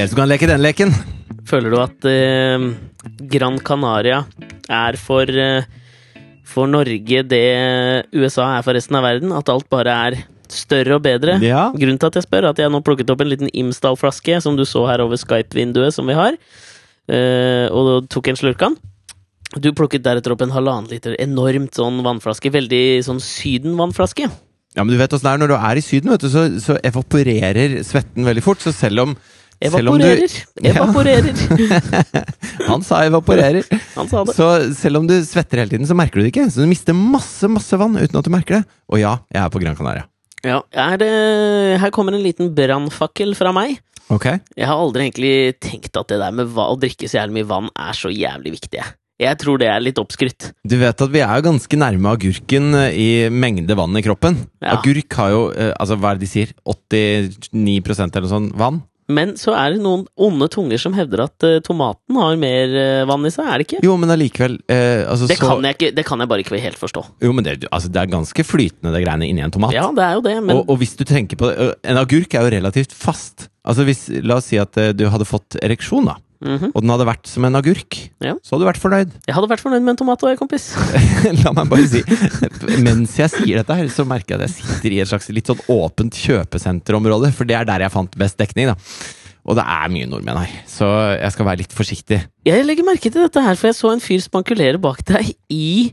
Er flere som kan leke den leken. Føler du at eh, Gran Canaria er for eh, for Norge det USA er for resten av verden? At alt bare er større og bedre? Ja. Grunnen til at jeg spør, er at jeg nå plukket opp en liten Imsdal-flaske, som du så her over Skype-vinduet som vi har, eh, og tok en slurk av den. Du plukket deretter opp en halvannen liter enormt sånn vannflaske. Veldig sånn Syden-vannflaske. Ja, men du vet åssen det er når du er i Syden, vet du, så, så evaporerer svetten veldig fort. Så selv om om du- Evaporerer. Evaporerer. Han sa evaporerer. Han sa det. Så selv om du svetter hele tiden, så merker du det ikke. Så du mister masse, masse vann uten at du merker det. Og ja, jeg er på Gran Canaria. Ja, er her kommer en liten brannfakkel fra meg. Ok? Jeg har aldri egentlig tenkt at det der med å drikke så jævlig mye vann er så jævlig viktig. jeg. Jeg tror det er litt oppskrytt. Du vet at vi er jo ganske nærme agurken eh, i mengde vann i kroppen. Ja. Agurk har jo, eh, altså hva er det de sier, 89% eller noe sånt vann? Men så er det noen onde tunger som hevder at uh, tomaten har mer uh, vann i seg, er det ikke? Jo, men allikevel eh, altså, Det så- kan, jeg ikke, det kan jeg bare ikke helt forstå. Jo, men det, altså, det er ganske flytende, det greiene inni en tomat. Ja, det er jo det, men og, og hvis du tenker på det En agurk er jo relativt fast. Altså hvis, La oss si at uh, du hadde fått ereksjon, da. Mhm. Og den hadde vært som en agurk. Ja. Så hadde du vært fornøyd. jeg hadde vært fornøyd med en tomat òg, kompis. La meg bare si Mens jeg sier dette her, så merker jeg at jeg sitter i et slags litt sånn åpent kjøpesenterområde. For det er der jeg fant best dekning, da. Og det er mye nordmenn her, så jeg skal være litt forsiktig. Jeg legger merke til dette her, for jeg så en fyr spankulere bak deg i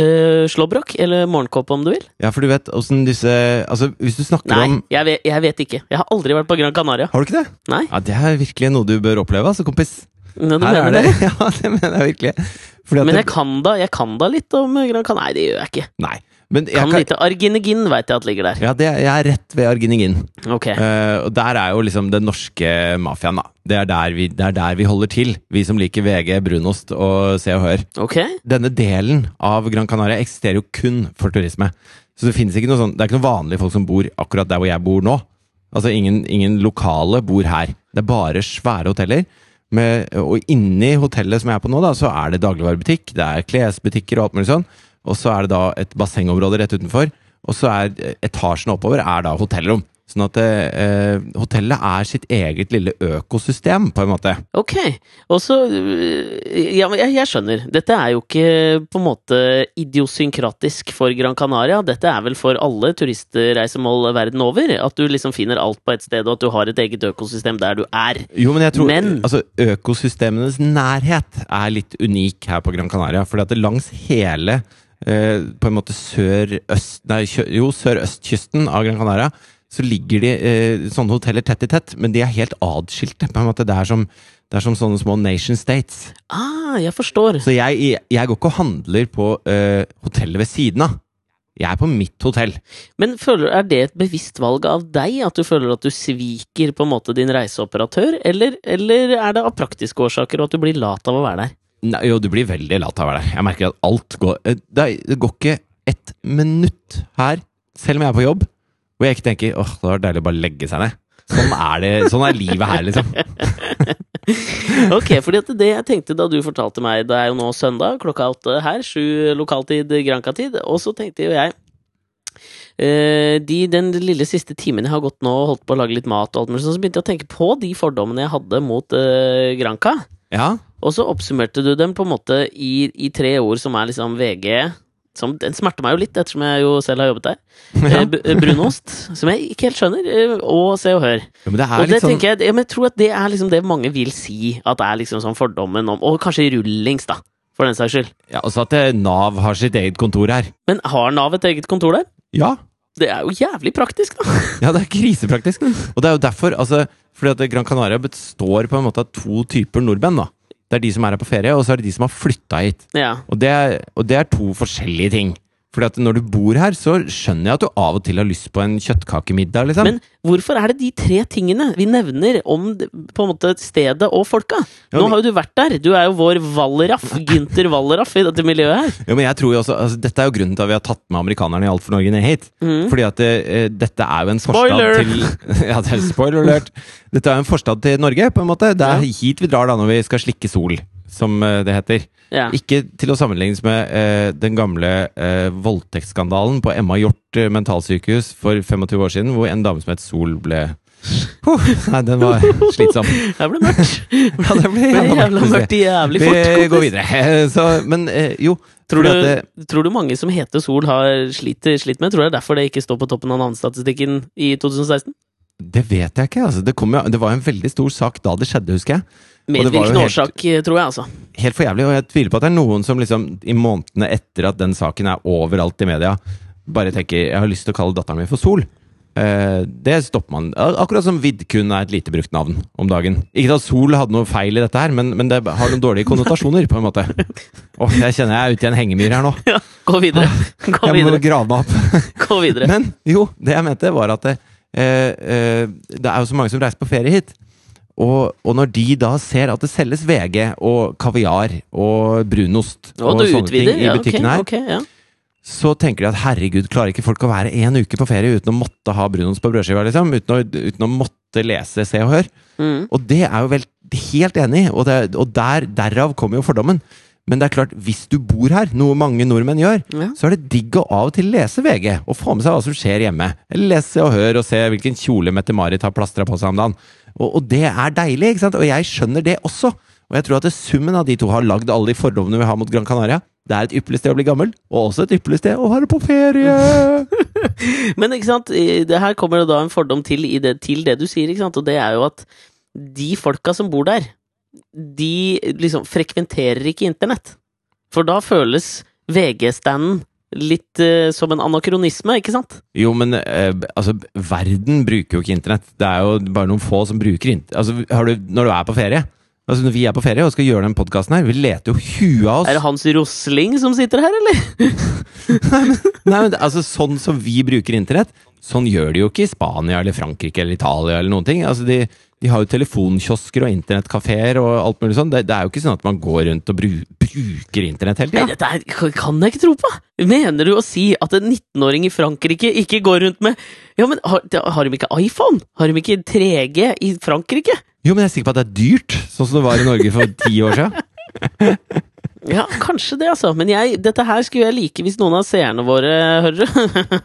uh, slåbrok, eller morgenkåpe om du vil. Ja, for du vet åssen disse Altså, hvis du snakker Nei, om jeg jeg vet ikke. Jeg har aldri vært på Gran Canaria. Har du ikke det? Nei, Ja, Det er virkelig noe du bør oppleve, altså, kompis. men du Her er mener det. det? Ja, det mener jeg virkelig. Fordi Men det- kan da, jeg kan da litt om Gran Canaria. Nei, det gjør jeg ikke. Nei. Men jeg Kan lite Arginegin veit jeg at ligger der. ja, det, jeg er rett ved Arginegin. Ok. Uh, og der er jo liksom den norske mafiaen, da. Det er, vi, det er der vi holder til, vi som liker VG, brunost og Se og Hør. Ok. Denne delen av Gran Canaria eksisterer jo kun for turisme. Så det finnes ikke noe sånn Det er ikke noen vanlige folk som bor akkurat der hvor jeg bor nå. Altså ingen, ingen lokale bor her. Det er bare svære hoteller. Med, og inni hotellet som jeg er på nå, da, så er det dagligvarebutikk, det er klesbutikker og alt mulig sånn. Og så er det da et bassengområde rett utenfor. Og så er etasjene etasjen oppover er da hotellrom. Sånn at eh, hotellet er sitt eget lille økosystem, på en måte. Ok. Og så øh, Ja, jeg, jeg skjønner. Dette er jo ikke på en måte idiosynkratisk for Gran Canaria. Dette er vel for alle turistreisemål verden over. At du liksom finner alt på et sted, og at du har et eget økosystem der du er. Jo, men jeg tror Men- altså, økosystemenes nærhet er litt unik her på Gran Canaria. At langs hele eh, på en måte sør-øst Nei, jo, sørøstkysten av Gran Canaria så ligger de eh, sånne hoteller tett i tett, men de er helt adskilte. på en måte. Det er som, det er som sånne små nation states. Ah, jeg forstår. Så jeg, jeg går ikke og handler på eh, hotellet ved siden av. Jeg er på mitt hotell. Men føler, er det et bevisst valg av deg? At du føler at du sviker på en måte din reiseoperatør? Eller, eller er det av praktiske årsaker, og at du blir lat av å være der? Nei, jo, du blir veldig lat av å være der. Jeg merker at alt går eh, Det, går ikke et minutt her, selv om jeg er på jobb, hvor jeg ikke tenker åh, det var deilig å bare legge seg ned. Sånn er, det, sånn er livet her, liksom. Ok, fordi at det jeg tenkte da du fortalte meg Det er jo nå søndag, klokka åtte her, sju lokaltid, Granca-tid, og så tenkte jo jeg eh, de, Den lille siste timen jeg har gått nå og holdt på å lage litt mat, og alt mulig så begynte jeg å tenke på de fordommene jeg hadde mot uh, Granca. Ja, Og så oppsummerte du dem på en måte i, i tre ord som er liksom VG som, Den smerter meg jo litt, ettersom jeg jo selv har jobbet der. Ja. eh, brunost, som jeg ikke helt skjønner, eh, og Se og Hør. Ja, men det Og det sånn jeg, ja, men jeg tror at det er liksom det mange vil si, at det er liksom sånn fordommen om Og kanskje rullings, da, for den saks skyld. ja, Også at eh, Nav har sitt eget kontor her. Men har Nav et eget kontor der? Ja, Det er jo jævlig praktisk, da. ja det er krisepraktisk. Og det er jo derfor, altså Fordi at Gran Canaria består på en måte av to typer nordmenn. da Det er de som er her på ferie, og så er det de som har flytta hit. Ja. Og det, er, og det er to forskjellige ting. Fordi at når du bor her, så skjønner jeg at du av og til har lyst på en kjøttkakemiddag, liksom. Men hvorfor er det de tre tingene vi nevner om på en måte stedet og folka? Nå har jo du vært der. Du er jo vår Wallraff, Gynter Wallraff, i dette miljøet her. Jo, men jeg tror jo også, altså, Dette er jo grunnen til at vi har tatt med amerikanerne i Alt for Norge ned hit. Mm. Fordi at det, dette er jo en forstad Spoiler! til Ja, det er spoiler alert. Dette er jo en forstad til Norge, på en måte. Det er hit vi drar da når vi skal slikke sol, som eh, det heter. Ja. Ikke til å sammenlignes med eh, den gamle eh, voldtektsskandalen på Emma Hjort eh, mentalsykehus for 25 år siden, hvor en dame som het Sol ble Huh, nei, den var slitsom. Det ble mørkt. Ja, det ble jævla jævla mørkt. jævlig fort. Vi går videre. Så, men eh, jo Tror du, det- tror du mange som heter Sol har slitt, slitt med? Tror du det er derfor det ikke står på toppen av navnestatistikken i 2016? Det vet jeg ikke. Altså. Det, kom jo, det var en veldig stor sak da det skjedde, husker jeg. Medvirkende årsak, eh, tror jeg, altså. Helt for jævlig. Og jeg tviler på at det er noen som liksom i månedene etter at den saken er overalt i media, bare tenker jeg har lyst til å kalle datteren min for Sol. Eh, det stopper man. Akkurat som Vidkun er et lite brukt navn om dagen. Ikke at Sol hadde noe feil i dette her, men, men det har noen dårlige konnotasjoner, på en måte. Åh, jeg kjenner jeg er ute i en hengemyr her nå. Ja, gå videre. Gå Jeg må videre. grave meg opp. Gå videre. Men jo, det jeg mente var at det, eh, eh, det er jo så mange som reiser på ferie hit. Og, og når de da ser at det selges VG og kaviar og brunost Og og sånne ting i i Ja, okay, butikken her, okay, ja. så tenker de at herregud, klarer ikke folk å være en uke på ferie uten å måtte ha brunost på brødskiva, liksom? Uten å, uten å måtte lese Se og Hør? Mm. Og det er jo vel helt enig i, og, det, og der, derav kommer jo fordommen. Men det er klart, hvis du bor her, noe mange nordmenn gjør, Ja. så er det digg å av og til lese VG, og få med seg hva som skjer hjemme. Eller lese og høre og se hvilken kjole Mette-Marit har plastra på seg om dagen. Og, og det er deilig, ikke sant? Og jeg skjønner det også. Og jeg tror at summen av de to har lagd alle de fordommene vi har mot Gran Canaria. Det er et ypperlig sted å bli gammel, og også et ypperlig sted å være på ferie! Men ikke sant, det her kommer det da en fordom til, det, til det du sier, ikke sant? og det er jo at de folka som bor der, de liksom frekventerer ikke internett. For da føles VG-standen litt uh, som en anakronisme, ikke sant? Jo, men uh, altså, verden bruker jo ikke internett. Det er jo bare noen få som bruker internett. Altså, har du, når du er på ferie Altså, Når vi er på ferie og skal gjøre den podkasten her, vi leter jo huet av oss Er det Hans Rosling som sitter her, eller? Nei, men det- altså, Sånn som vi bruker internett, sånn gjør de jo ikke i Spania eller Frankrike eller Italia eller noen ting. Altså, de, de har jo telefonkiosker og internettkafeer og alt mulig sånn. Det, det er jo ikke sånn at man går rundt og bru, bruker internett hele tida. dette her kan jeg ikke tro på! Mener du å si at en 19-åring i Frankrike ikke går rundt med Ja, men har, har de ikke iPhone? Har de ikke 3G i Frankrike? Jo, men jeg er sikker på at det er dyrt, sånn som det var i Norge for ti år siden. Ja, kanskje det, altså. Men jeg, dette her skulle jeg like hvis noen av seerne våre, hører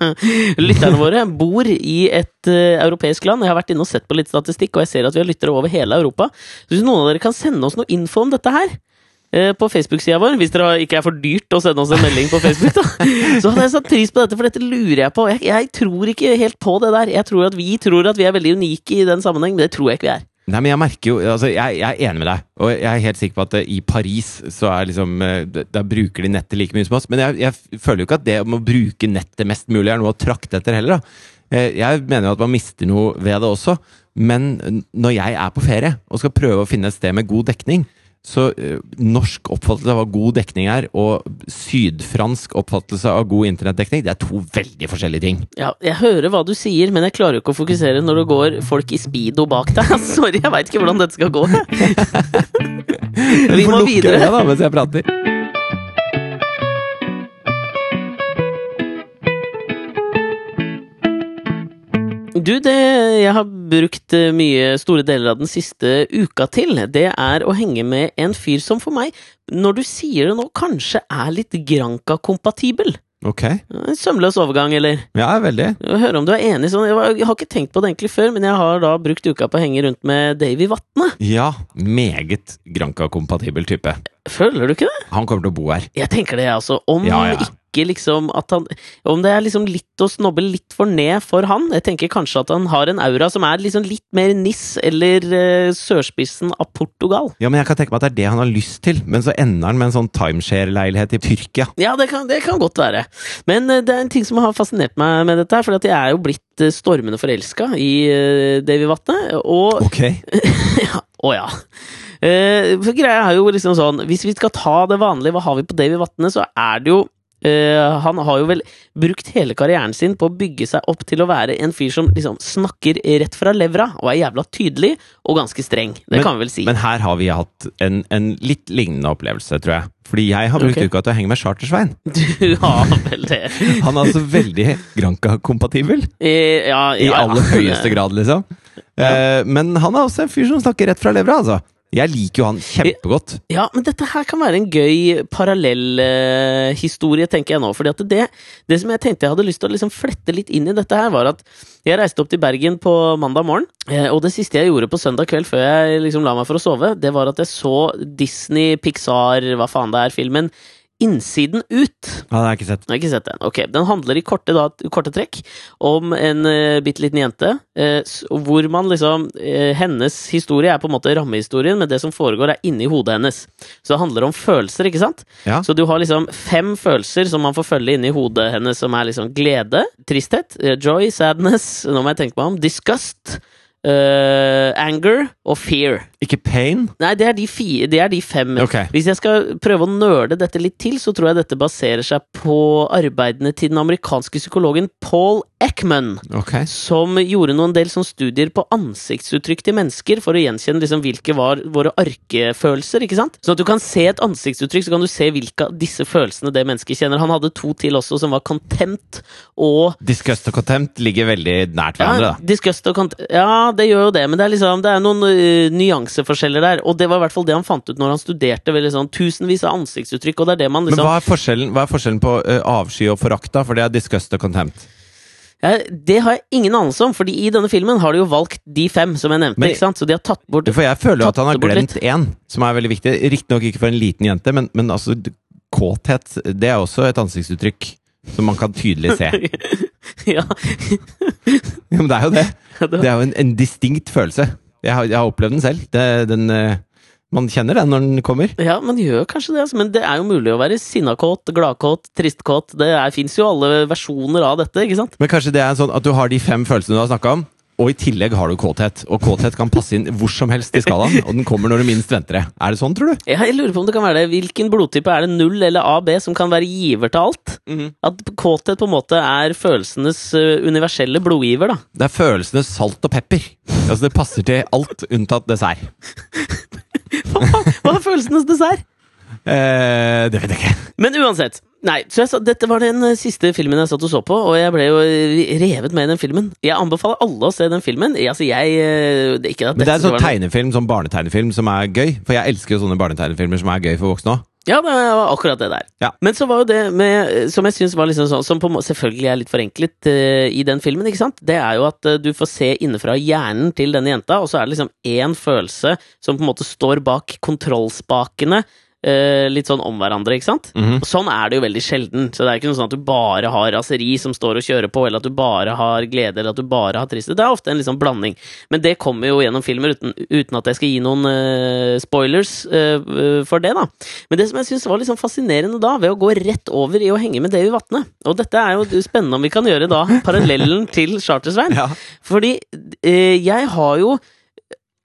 lytterne våre, bor i et uh, europeisk land. Jeg har vært inne og sett på litt statistikk, og jeg ser at vi har lyttere over hele Europa. Så hvis noen av dere kan sende oss noe info om dette her, eh, på Facebook-sida vår, hvis det ikke er for dyrt å sende oss en melding på Facebook, da, så hadde jeg satt pris på dette, for dette lurer jeg på. Jeg, jeg tror ikke helt på det der. Jeg tror at vi tror at vi er veldig unike i den sammenheng, men det tror jeg ikke vi er. Nei, men jeg merker jo altså, jeg, jeg er enig med deg, og jeg er helt sikker på at uh, i Paris så er liksom uh, Der bruker de nettet like mye som oss. Men jeg, jeg føler jo ikke at det om å bruke nettet mest mulig er noe å trakte etter heller, da. Eh, Jeg mener jo at man mister noe ved det også. Men når jeg er på ferie og skal prøve å finne et sted med god dekning, så eh, norsk oppfattelse av hva god dekning er, og sydfransk oppfattelse av god internettdekning, det er to veldig forskjellige ting. Ja, jeg hører hva du sier, men jeg klarer jo ikke å fokusere når det går folk i speedo bak deg. Sorry, jeg veit ikke hvordan dette skal gå. Vi Du får må lukke videre. øya da, mens jeg prater. Du, det jeg har brukt eh, mye store deler av den siste uka til, det er å henge med en fyr som for meg, når du sier det nå, kanskje er litt Granca-kompatibel. Ok. En sømløs overgang, eller? Ja, veldig. Høre om du er enig sånn. Jeg har ikke tenkt på det egentlig før, men jeg har da brukt uka på å henge rundt med Davy Vatne. Ja, meget Granca-kompatibel type. Føler du ikke det? Han kommer til å bo her. Jeg tenker det, altså. Om Ja, ja. ikke liksom at han Om det er liksom litt å snobbe litt for ned for han. Jeg tenker kanskje at han har en aura som er liksom litt mer Nis eller uh, sørspissen av Portugal. Ja, men jeg kan tenke meg at det er det han har lyst til, men så ender han med en sånn timeshare-leilighet i Tyrkia. Ja, det kan, det kan godt være. Men eh, det er en ting som har fascinert meg med dette, her, for jeg er jo blitt eh, stormende forelska i Davy Vatne. Og Ok. ja, Å ja. For greia er jo liksom sånn Hvis vi skal ta det vanlige, hva har vi på Davy Vatne, så er det jo eh, Han har jo vel brukt hele karrieren sin på å bygge seg opp til å være en fyr som liksom snakker rett fra levra, og er jævla tydelig og ganske streng. Det Men- kan vi vel si. Men her har vi hatt en, en litt lignende opplevelse, tror jeg. Fordi jeg har brukt okay. uka til å henge med Chartersvein. Du har vel det. Han er altså veldig Granca-kompatibel. Eh, ja, I aller ja. høyeste grad, liksom. Eh, men han er også en fyr som snakker rett fra levra, altså. Jeg liker jo han kjempegodt. Ja, men dette her kan være en gøy parallellhistorie, tenker jeg nå. Fordi at det, det som jeg tenkte jeg hadde lyst til å liksom flette litt inn i dette her, var at jeg reiste opp til Bergen på mandag morgen, eh, og det siste jeg gjorde på søndag kveld før jeg liksom la meg for å sove, det var at jeg så Disney, Pixar, hva faen det er, filmen Innsiden ut. Ja, det har jeg ikke sett. Jeg har ikke sett den. Ok, Den handler i korte, da, korte trekk om en uh, bitte liten jente, Uh, hvor man liksom uh, Hennes historie er på en måte rammehistorien, men det som foregår, er inni hodet hennes. Så det handler om følelser, ikke sant? Ja. Så du har liksom fem følelser som man får følge inni hodet hennes, som er liksom glede, tristhet, joy, sadness, nå må jeg tenke meg om, disgust, eh, anger og fear. Ikke Pain? Nei, det er de, fi, det er de fem. Okay. Hvis jeg skal prøve å nøle dette litt til, så tror jeg dette baserer seg på arbeidene til den amerikanske psykologen Paul Ekman, okay. som gjorde noen del sånn studier på ansiktsuttrykk til mennesker for å gjenkjenne liksom hvilke var våre arkefølelser, ikke sant? Sånn at du kan se et ansiktsuttrykk, så kan du se hvilke av disse følelsene det mennesket kjenner. Han hadde to til også, som var contempt og Disgust og Contempt ligger veldig nært hverandre, ja, disgust og contempt, ja, det gjør jo det, men det er liksom Det er noen uh, nyanseforskjeller der. Og det var i hvert fall det han fant ut når han studerte veldig sånn tusenvis av ansiktsuttrykk, og det er det man liksom... Men hva er forskjellen, hva er forskjellen på uh, avsky og forakt, da? For det er Disgust og Contempt. ja, Det har jeg ingen anelse om, fordi i denne filmen har de jo valgt de fem som jeg nevnte, Men- ikke sant? Så de har tatt bort For jeg føler jo at han har glemt én, som er veldig viktig. Riktignok ikke for en liten jente, men, men altså Kåthet, det er også et ansiktsuttrykk som man kan tydelig se. Ja, Ja, men det er jo det. det er jo en, en distinkt følelse. Jeg har, jeg har opplevd den selv. Det, den, eh, man kjenner den når den kommer. ja, man gjør kanskje det, altså, men det er jo mulig å være sinnakåt, gladkåt, tristkåt. Det fins jo alle versjoner av dette, ikke sant? Men kanskje det er sånn at du har de fem følelsene du har snakka om, og i tillegg har du kåthet. Og kåthet kan passe inn hvor som helst i skalaen, og den kommer når du minst venter det. Er det sånn, tror du? Ja, jeg lurer på om det kan være det. Hvilken blodtype er det null eller AB som kan være giver til alt? At kåthet på en måte er følelsenes øh, universelle blodgiver, da. Det er følelsenes salt og pepper. Altså Det passer til alt unntatt dessert. Hva er følelsenes dessert? Eh, det vet jeg ikke. Men uansett. Nei, så jeg sa, Dette var den øh, siste filmen jeg satt og så på, og jeg ble jo øh, revet med i den filmen. Jeg anbefaler alle å se den filmen. Jeg, altså, jeg øh, det er ikke at Men det er en sånn tegnefilm, sånn barnetegnefilm som er gøy. For jeg elsker jo sånne barnetegnefilmer som er gøy for voksne òg. Ja, det var akkurat det der. Ja. Men så var jo det med, som jeg synes var liksom sånn Som på, selvfølgelig er litt forenklet uh, i den filmen, ikke sant? Det er jo at uh, du får se innenfra hjernen til denne jenta, og så er det liksom én følelse som på en måte står bak kontrollspakene. Eh, litt sånn om hverandre, ikke sant? Mm -hmm. sånn er det jo veldig sjelden. Så det er ikke noe sånn at du bare har raseri som står og kjører på, eller at du bare har glede, eller at du bare har tristhet. Det er ofte en liksom blanding. Men det kommer jo gjennom filmer, uten, uten at jeg skal gi noen eh, spoilers eh, for det, da. Men det som jeg syns var sånn fascinerende da, ved å gå rett over i å henge med Davy Vatne Og dette er jo spennende om vi kan gjøre da parallellen til Chartersveien. Ja. Fordi eh, jeg har jo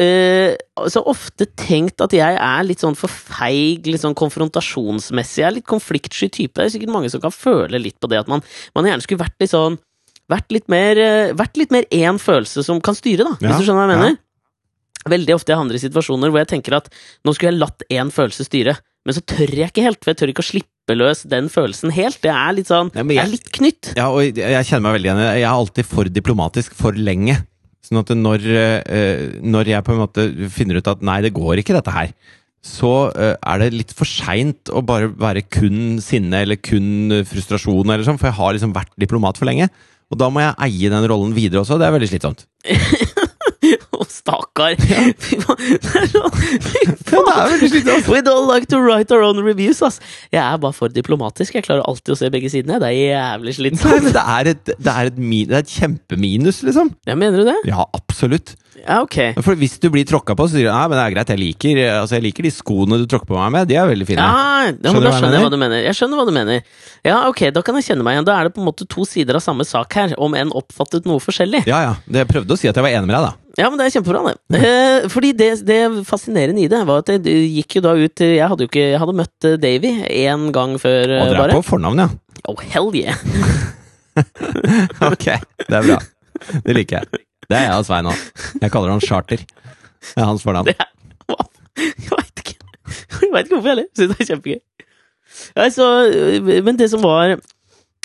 eh, så ofte tenkt at jeg er litt sånn for feig, litt sånn konfrontasjonsmessig. Jeg er litt konfliktsky type. Det er sikkert mange som kan føle litt på det, at man, man gjerne skulle vært litt sånn Vært litt mer eh, Vært litt mer én følelse som kan styre, da, Ja, hvis du skjønner hva jeg ja. mener. Veldig ofte jeg havner i situasjoner hvor jeg tenker at nå skulle jeg latt én følelse styre, men så tør jeg ikke helt, for jeg tør ikke å slippe løs den følelsen helt. Det er litt sånn Ja, Jeg er litt knytt. Ja, og jeg kjenner meg veldig igjen. Jeg er alltid for diplomatisk for lenge. Sånn at når, eh, når jeg på en måte finner ut at nei, det går ikke dette her, så eh, er det litt for seint å bare være kun sinne eller kun frustrasjon, eller sånn, for jeg har liksom vært diplomat for lenge. Og da må jeg eie den rollen videre også. Det er veldig slitsomt. Stakkar! We don't like to write our own reviews, ass. Jeg er bare for diplomatisk. Jeg klarer alltid å se begge sidene. Det er jævlig slitsomt. men det er et, det er et, min, det er et kjempeminus, liksom. Ja, mener du det? Ja, absolutt. Ja, ok. For hvis du blir tråkka på, så sier du nei, men det er greit, jeg liker, altså, jeg liker de skoene du tråkker på meg med. De er veldig fine. Ja, Skjønner da skjønner jeg hva du mener. Jeg skjønner hva du mener. Ja, ok, da kan jeg kjenne meg igjen. Da er det på en måte to sider av samme sak her, om enn oppfattet noe forskjellig. Ja, ja. Jeg prøvde å si at jeg var enig med deg, da. Ja, men det er kjempebra, det. Eh, fordi det, det fascinerende i det var at det gikk jo da ut Jeg hadde jo ikke Jeg hadde møtt eh, Davy én gang før, bare... Og dere er på fornavn, ja. Oh, hell yeah! Ok, det er bra. Det liker jeg. Det er jeg og Svein òg. Jeg kaller han Charter. Det er hans fornavn. Det er. Jeg veit ikke. Ikke hvorfor heller. Syns det er kjempegøy. Så, men det som var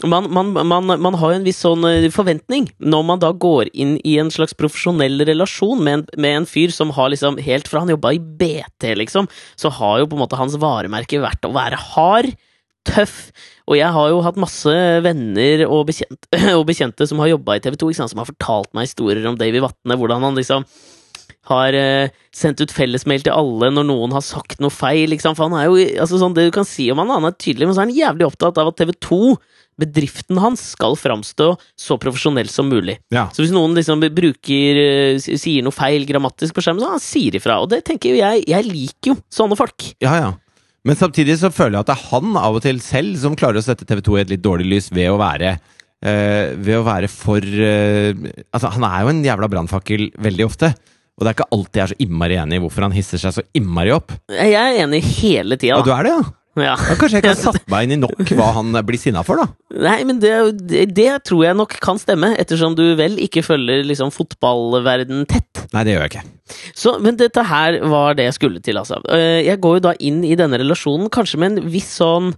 man, man, man, man har jo en viss sånn eh, forventning når man da går inn i en slags profesjonell relasjon med en, med en fyr som har liksom Helt fra han jobba i BT, liksom, så har jo på en måte hans varemerke vært å være hard, tøff. Og jeg har jo hatt masse venner og bekjente, og bekjente som har jobba i TV 2, som har fortalt meg historier om Davy Vatne, hvordan han liksom har eh, sendt ut fellesmail til alle når noen har sagt noe feil. Liksom. For han er jo, altså sånn, Det du kan si om han, han er tydelig, men så er han jævlig opptatt av at TV 2, bedriften hans, skal framstå så profesjonell som mulig. Ja. Så hvis noen liksom bruker eh, sier noe feil grammatisk på skjermen, så han sier ifra. Og det tenker jo jeg Jeg liker jo sånne folk. Ja, ja. Men samtidig så føler jeg at det er han av og til selv som klarer å sette TV 2 i et litt dårlig lys ved å være eh, Ved å være for eh, Altså, han er jo en jævla brannfakkel veldig ofte. Og det er ikke alltid jeg er så innmari enig i hvorfor han hisser seg så innmari opp. Jeg er enig hele tida. Og du er det, ja? Ja. ja kanskje jeg ikke har satt meg inn i nok hva han blir sinna for, da. Nei, men det, det, det tror jeg nok kan stemme, ettersom du vel ikke følger liksom fotballverden tett. Nei, det gjør jeg ikke. Så, men dette her var det jeg skulle til, altså. Eh, Jeg går jo da inn i denne relasjonen kanskje med en viss sånn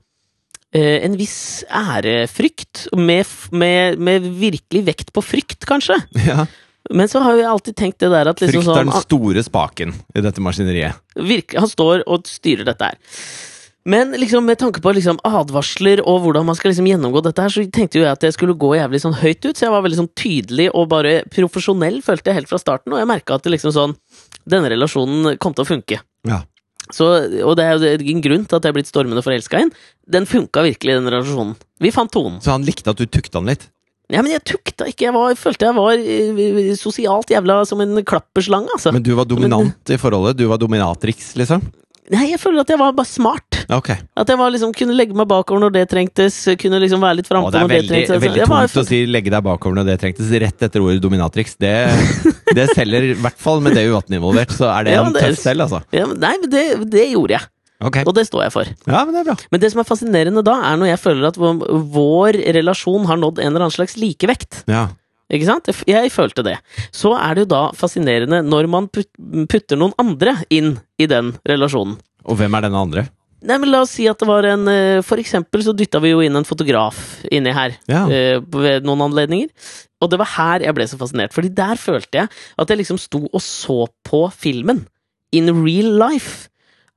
eh, En viss ærefrykt, med, med, med virkelig vekt på frykt, kanskje. Ja. Men så har jeg alltid tenkt det der at liksom Frykt er sånn den store spaken i dette maskineriet. Virke, han står og styrer dette her. Men liksom med tanke på liksom advarsler og hvordan man skal liksom gjennomgå dette, her, så tenkte jo jeg at jeg skulle gå jævlig sånn høyt ut, så jeg var veldig sånn tydelig og bare profesjonell, følte jeg helt fra starten, og jeg merka at det liksom sånn Denne relasjonen kom til å funke. Ja. Så, og det er jo en grunn til at jeg er blitt stormende forelska i den. Den funka virkelig, den relasjonen. Vi fant tonen. Så han likte at du tukta han litt? Ja, men jeg tukta ikke. Jeg var, følte jeg var eh, sosialt jævla som en klapperslange, altså. Men du var dominant i forholdet? Du var dominatrix, liksom? Nei, jeg føler at jeg var bare smart. Ja, Ok. At jeg var liksom, kunne legge meg bakover når det trengtes, kunne liksom være litt frampå det er når det veldig, trengtes. veldig Jeg var- tungt å si 'legge deg bakover når det trengtes' rett etter ordet dominatrix. Det, det selger i hvert fall med det U18 involvert, så er det Ja, en det er- tøff selv, altså. Ja, men nei, men det, det gjorde jeg, Okay. og det står jeg for. Ja, men det er bra. Men det som er fascinerende da, er når jeg føler at vår, relasjon har nådd en eller annen slags likevekt. Ja. Ikke sant? Jeg følte det. Så er det jo da fascinerende når man putter noen andre inn i den relasjonen. Og hvem er denne andre? Nei, men La oss si at det var en eh, For eksempel så dytta vi jo inn en fotograf inni her Ja. eh, ved noen anledninger. Og det var her jeg ble så fascinert, Fordi der følte jeg at jeg liksom sto og så på filmen. In real life.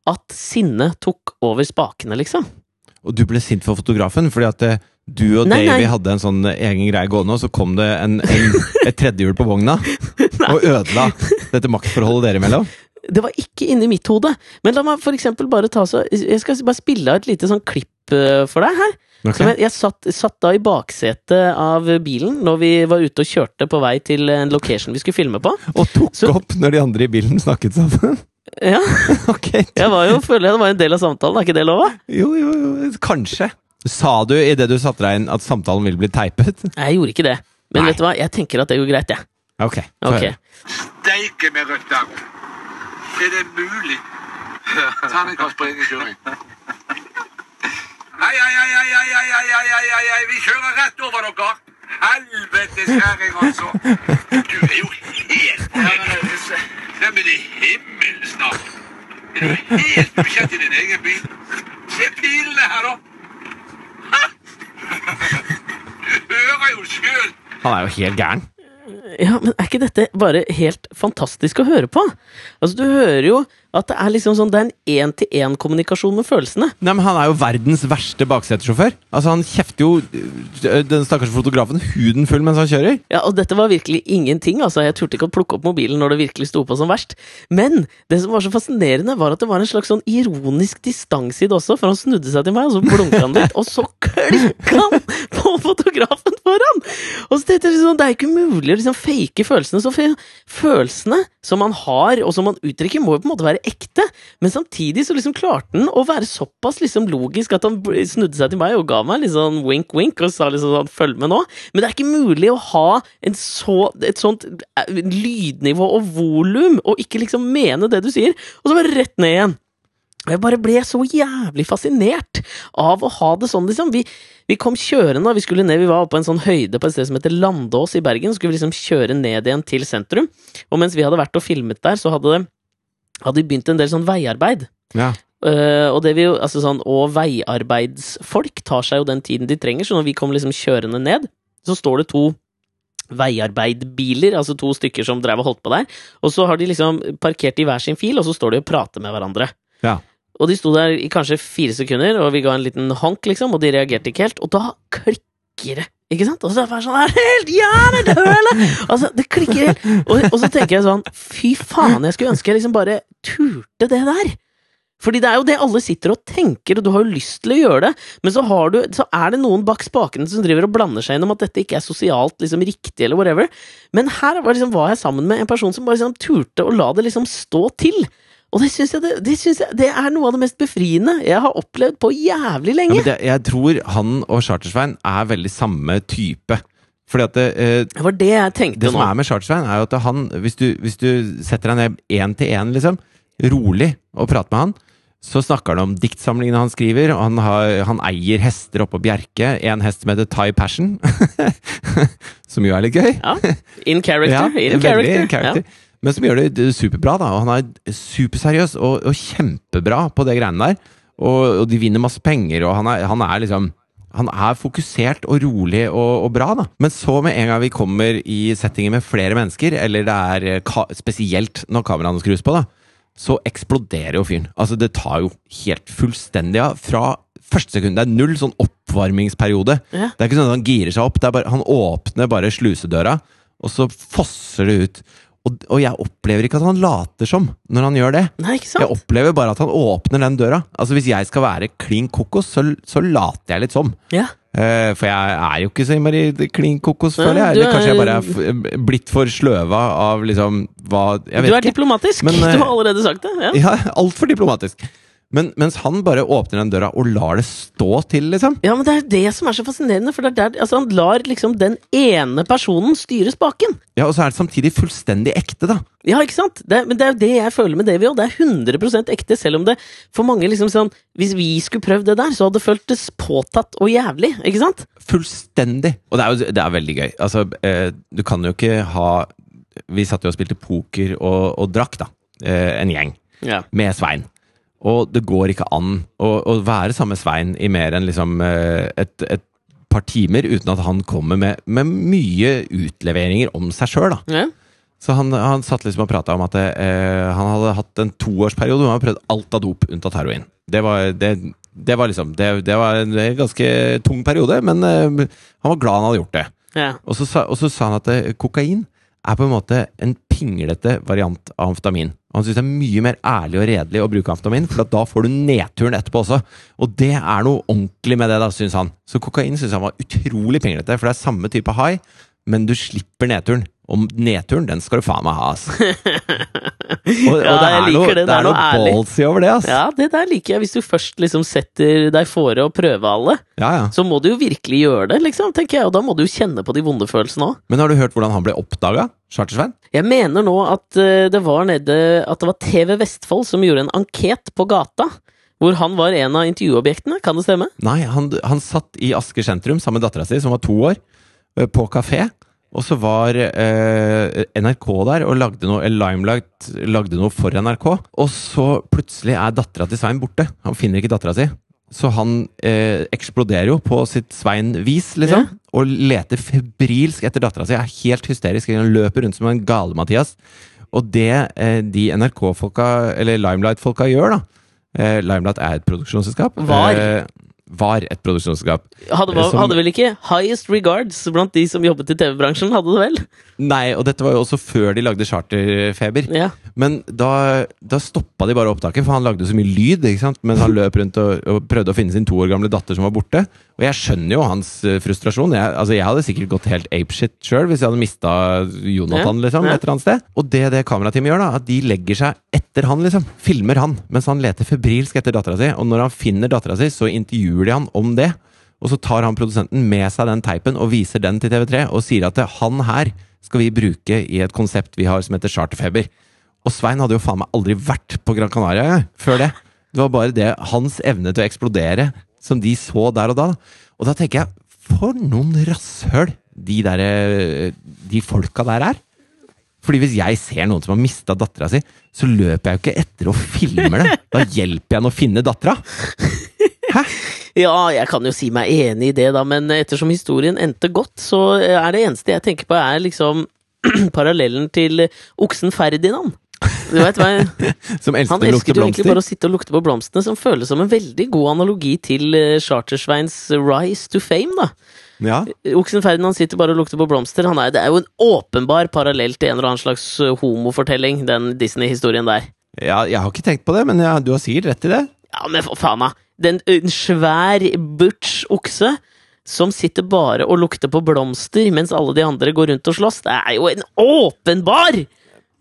At sinnet tok over spakene, liksom. Og du ble sint for fotografen fordi at eh, du og Nei, Davy nei. hadde en sånn egen greie gående, og så kom det en, en, et tredjehjul på vogna og ødela dette maktforholdet dere imellom. Det var ikke inni mitt hode. Men la meg for eksempel bare ta så Jeg skal bare spille av et lite sånn klipp eh, for deg her. Okay. Som jeg, jeg satt, satt da i baksetet av bilen når vi var ute og kjørte på vei til en location vi skulle filme på. Og tok Så- opp når de andre i bilen snakket sammen. Ja, okay. jeg var jo, føler jeg det var en del av samtalen, er ikke det lov? Jo, jo, jo, kanskje. Sa du idet du satte deg inn at samtalen ville bli teipet? Nei, jeg gjorde ikke det. Men Nei. vet du hva, jeg tenker at det går greit, jeg. Ok. få Ok. høre. Steike med rødt der. Er det mulig? Terningkast på egen kjøring. Nei, nei, Ai, ai, ai, ai, ai, nei, vi kjører rett over dere! Helvetes kjerring, altså! Du er jo helt Neimen, i himmelens navn! Er du helt ukjent i din egen bil? Se pilene her, da! Du hører jo sjøl! Han er jo helt gæren. Ja, men er ikke dette bare helt fantastisk å høre på? Altså, du hører jo at det er liksom sånn Det er en én-til-én-kommunikasjon med følelsene. Nei, men Han er jo verdens verste baksetesjåfør. Altså, Han kjefter jo øh, den stakkars fotografen huden full mens han kjører. Ja, og dette var virkelig ingenting, altså. Jeg turte ikke å plukke opp mobilen når det virkelig sto på som verst. Men det som var så fascinerende, var at det var en slags sånn ironisk distanse i det også, for han snudde seg til meg, og så blunka han litt, og så klikka han fotografen foran! Og så tenkte jeg sånn, det er ikke mulig å liksom fake følelsene. Så følelsene som man har, og som man uttrykker, må jo på en måte være ekte. Men samtidig så liksom klarte han å være såpass liksom logisk at han snudde seg til meg og ga meg litt sånn wink-wink og sa liksom sånn 'følg med nå'. Men det er ikke mulig å ha så, et sånt eh, lydnivå og volum og ikke liksom mene det du sier, og så bare rett ned igjen. Og jeg bare ble så jævlig fascinert av å ha det sånn, liksom. Vi, vi kom kjørende, og vi skulle ned, vi var på en sånn høyde på et sted som heter Landås i Bergen. Så skulle vi liksom kjøre ned igjen til sentrum. Og mens vi hadde vært og filmet der, så hadde det hadde de begynt en del sånn veiarbeid. Ja. Uh, og, jo, altså sånn, og veiarbeidsfolk tar seg jo den tiden de trenger, så når vi kom liksom kjørende ned, så står det to veiarbeidbiler, altså to stykker som drev og holdt på der, og så har de liksom parkert i hver sin fil, og så står de og prater med hverandre. Ja. Og de sto der i kanskje fire sekunder, og vi ga en liten honk, liksom, og de reagerte ikke helt, og da klikker det. Ikke sant? Og så er det bare sånn «Er det helt hjernedøle! Altså, det klikker helt. Og, og så tenker jeg sånn, fy faen, jeg skulle ønske jeg liksom bare turte det der. Fordi det er jo det alle sitter og tenker, og du har jo lyst til å gjøre det, men så, du, så er det noen bak spakene som driver og blander seg inn om at dette ikke er sosialt liksom, riktig, eller whatever. Men her var, liksom, var jeg sammen med en person som bare liksom, turte å la det liksom stå til. Og det syns jeg, det, det, synes jeg det er noe av det mest befriende jeg har opplevd på jævlig Ja, lenge. men det, jeg tror han og Chartersveien er veldig samme type. Fordi at det, eh, Det var det jeg tenkte det som nå. er med Chartersveien, er jo at han hvis du, hvis du setter deg ned én til én, liksom, rolig, og prater med han, så snakker han om diktsamlingene han skriver, og han, har, han eier hester oppe på Bjerke. En hest som heter Thai Passion, som jo er litt gøy. Ja, in character. Ja, in character. in character. Men som gjør det er superbra, da. Og han er superseriøs og, og kjempebra på det greiene der. Og, og de vinner masse penger, og han er, han er liksom han er fokusert og rolig og, og bra, da. Men så med en gang vi kommer i settinger med flere mennesker, eller det er eh, spesielt når kameraene skrus på, da, så eksploderer jo fyren. Altså, det tar jo helt fullstendig av fra første sekund. Det er null sånn oppvarmingsperiode. Ja. Det er ikke sånn at han girer seg opp. Det er bare, han åpner bare slusedøra, og så fosser det ut. Og, og jeg opplever ikke at han later som når han gjør det. Nei, Jeg opplever bare at han åpner den døra. Altså Hvis jeg skal være klin kokos, så, så later jeg litt som. Ja. Uh, for jeg er jo ikke så innmari klin kokos, føler jeg. Eller kanskje jeg bare er blitt for sløva av liksom hva Jeg Du er ikke. diplomatisk. Men, du eh, har allerede sagt det. Ja. Ja, altfor diplomatisk. Men mens han bare åpner den døra og lar det stå til, liksom. Ja, men det er det som er så fascinerende, for er der, altså, han lar liksom den ene personen styre spaken. Ja, Og så er det samtidig fullstendig ekte, da. Ja, ikke sant? Det, men det er jo det jeg føler med Davy òg. Det er 100 ekte, selv om det for mange liksom sånn Hvis vi skulle prøvd det der, så hadde det føltes påtatt og jævlig, ikke sant? Fullstendig. Og det er jo det er veldig gøy. Altså, eh, du kan jo ikke ha Vi satt jo og spilte poker og, og drakk, da. Eh, en gjeng. Ja. Med Svein. Og det går ikke an å, å være sammen med Svein i mer enn liksom eh, et, et par timer uten at han kommer med, med mye utleveringer om seg sjøl, da. ja. Så han, han satt liksom og prata om at eh, han hadde hatt en toårsperiode hvor han hadde prøvd alt av dop unntatt heroin. Det var, det, det var liksom det, det var en ganske tung periode, men eh, han var glad han hadde gjort det. ja. Og så, og så sa han at eh, kokain er på en måte en pinglete variant av amfetamin. Han syns det er mye mer ærlig og redelig å bruke amfetamin, for da får du nedturen etterpå også. Og det er noe ordentlig med det, da, syns han. Så kokain syns han var utrolig pinglete, for det er samme type high, men du slipper nedturen. Og nedturen, den skal du faen meg ha, ass. Og, og Ja, det jeg er liker noe, det. det er noe noe ballsy over det, ass. ja, det der liker jeg. Hvis du først liksom setter deg fore å prøve alle, Ja, ja. så må du jo virkelig gjøre det, liksom, tenker jeg. Og da må du jo kjenne på de vonde følelsene òg. Men har du hørt hvordan han ble oppdaga? Chartersvein? Jeg mener nå at eh, det var nede At det var TV Vestfold som gjorde en anket på gata. Hvor han var en av intervjuobjektene, kan det stemme? Nei, han, han satt i Asker sentrum sammen med dattera si, som var to år, eh, på kafé. Og så var eh, NRK der og lagde noe Limelight lagde noe for NRK. Og så plutselig er dattera til Svein borte. Han finner ikke dattera si. Så han eh, eksploderer jo på sitt Svein-vis, liksom. Og leter febrilsk etter dattera si. Er helt hysterisk. Han løper rundt som en gale-Mathias. Og det eh, de NRK-folka, eller Limelight-folka, gjør, da eh, Limelight er et produksjonsselskap. Var. Eh, var et produksjonsselskap. Hadde, var, Som- hadde vel ikke highest regards blant de som jobbet i TV-bransjen, hadde det vel? Nei, og dette var jo også før de lagde Charterfeber. Ja. Men da, da stoppa de bare opptaket, for han lagde så mye lyd ikke sant? Men han løp rundt og, og prøvde å finne sin to år gamle datter som var borte. Og jeg skjønner jo hans eh, frustrasjon. Jeg, altså, jeg hadde sikkert gått helt apeshit sjøl hvis jeg hadde mista Jonathan Ja, liksom, et eller annet sted. Og det det kamerateamet gjør, da, at de legger seg etter han, liksom. Filmer han mens han leter febrilsk etter dattera si. Og når han finner dattera si, så intervjuer de han om det. Og så tar han produsenten med seg den teipen og viser den til TV3 og sier at han her skal vi bruke i et konsept vi har som heter Charterfeber. Og Svein hadde jo faen meg aldri vært på Gran Canaria før det. Det var bare det, hans evne til å eksplodere, som de så der og da. Og da tenker jeg, for noen rasshøl de der, de folka der er. Fordi hvis jeg ser noen som har mista dattera si, så løper jeg jo ikke etter og filmer det. Da hjelper jeg henne å finne dattera! Ja, jeg kan jo si meg enig i det, da, men ettersom historien endte godt, så er det eneste jeg tenker på, er liksom parallellen til oksen Ferdinand. Du vet hva jeg Som Han elsker å lukte elsket jo egentlig bare å sitte og lukte på blomstene, som føles som en veldig god analogi til eh, Chartersveins rise to fame, da. Ja. Oksen Ferdinand sitter bare og lukter på blomster. Han er, det er jo en åpenbar parallell til en eller annen slags eh, homofortelling, den Disney-historien der. ja, jeg har ikke tenkt på det, men ja, du har sikkert rett i det. Ja, men for faen, da! Den En svær, butch okse som sitter bare og lukter på blomster mens alle de andre går rundt og slåss. Det er jo en åpenbar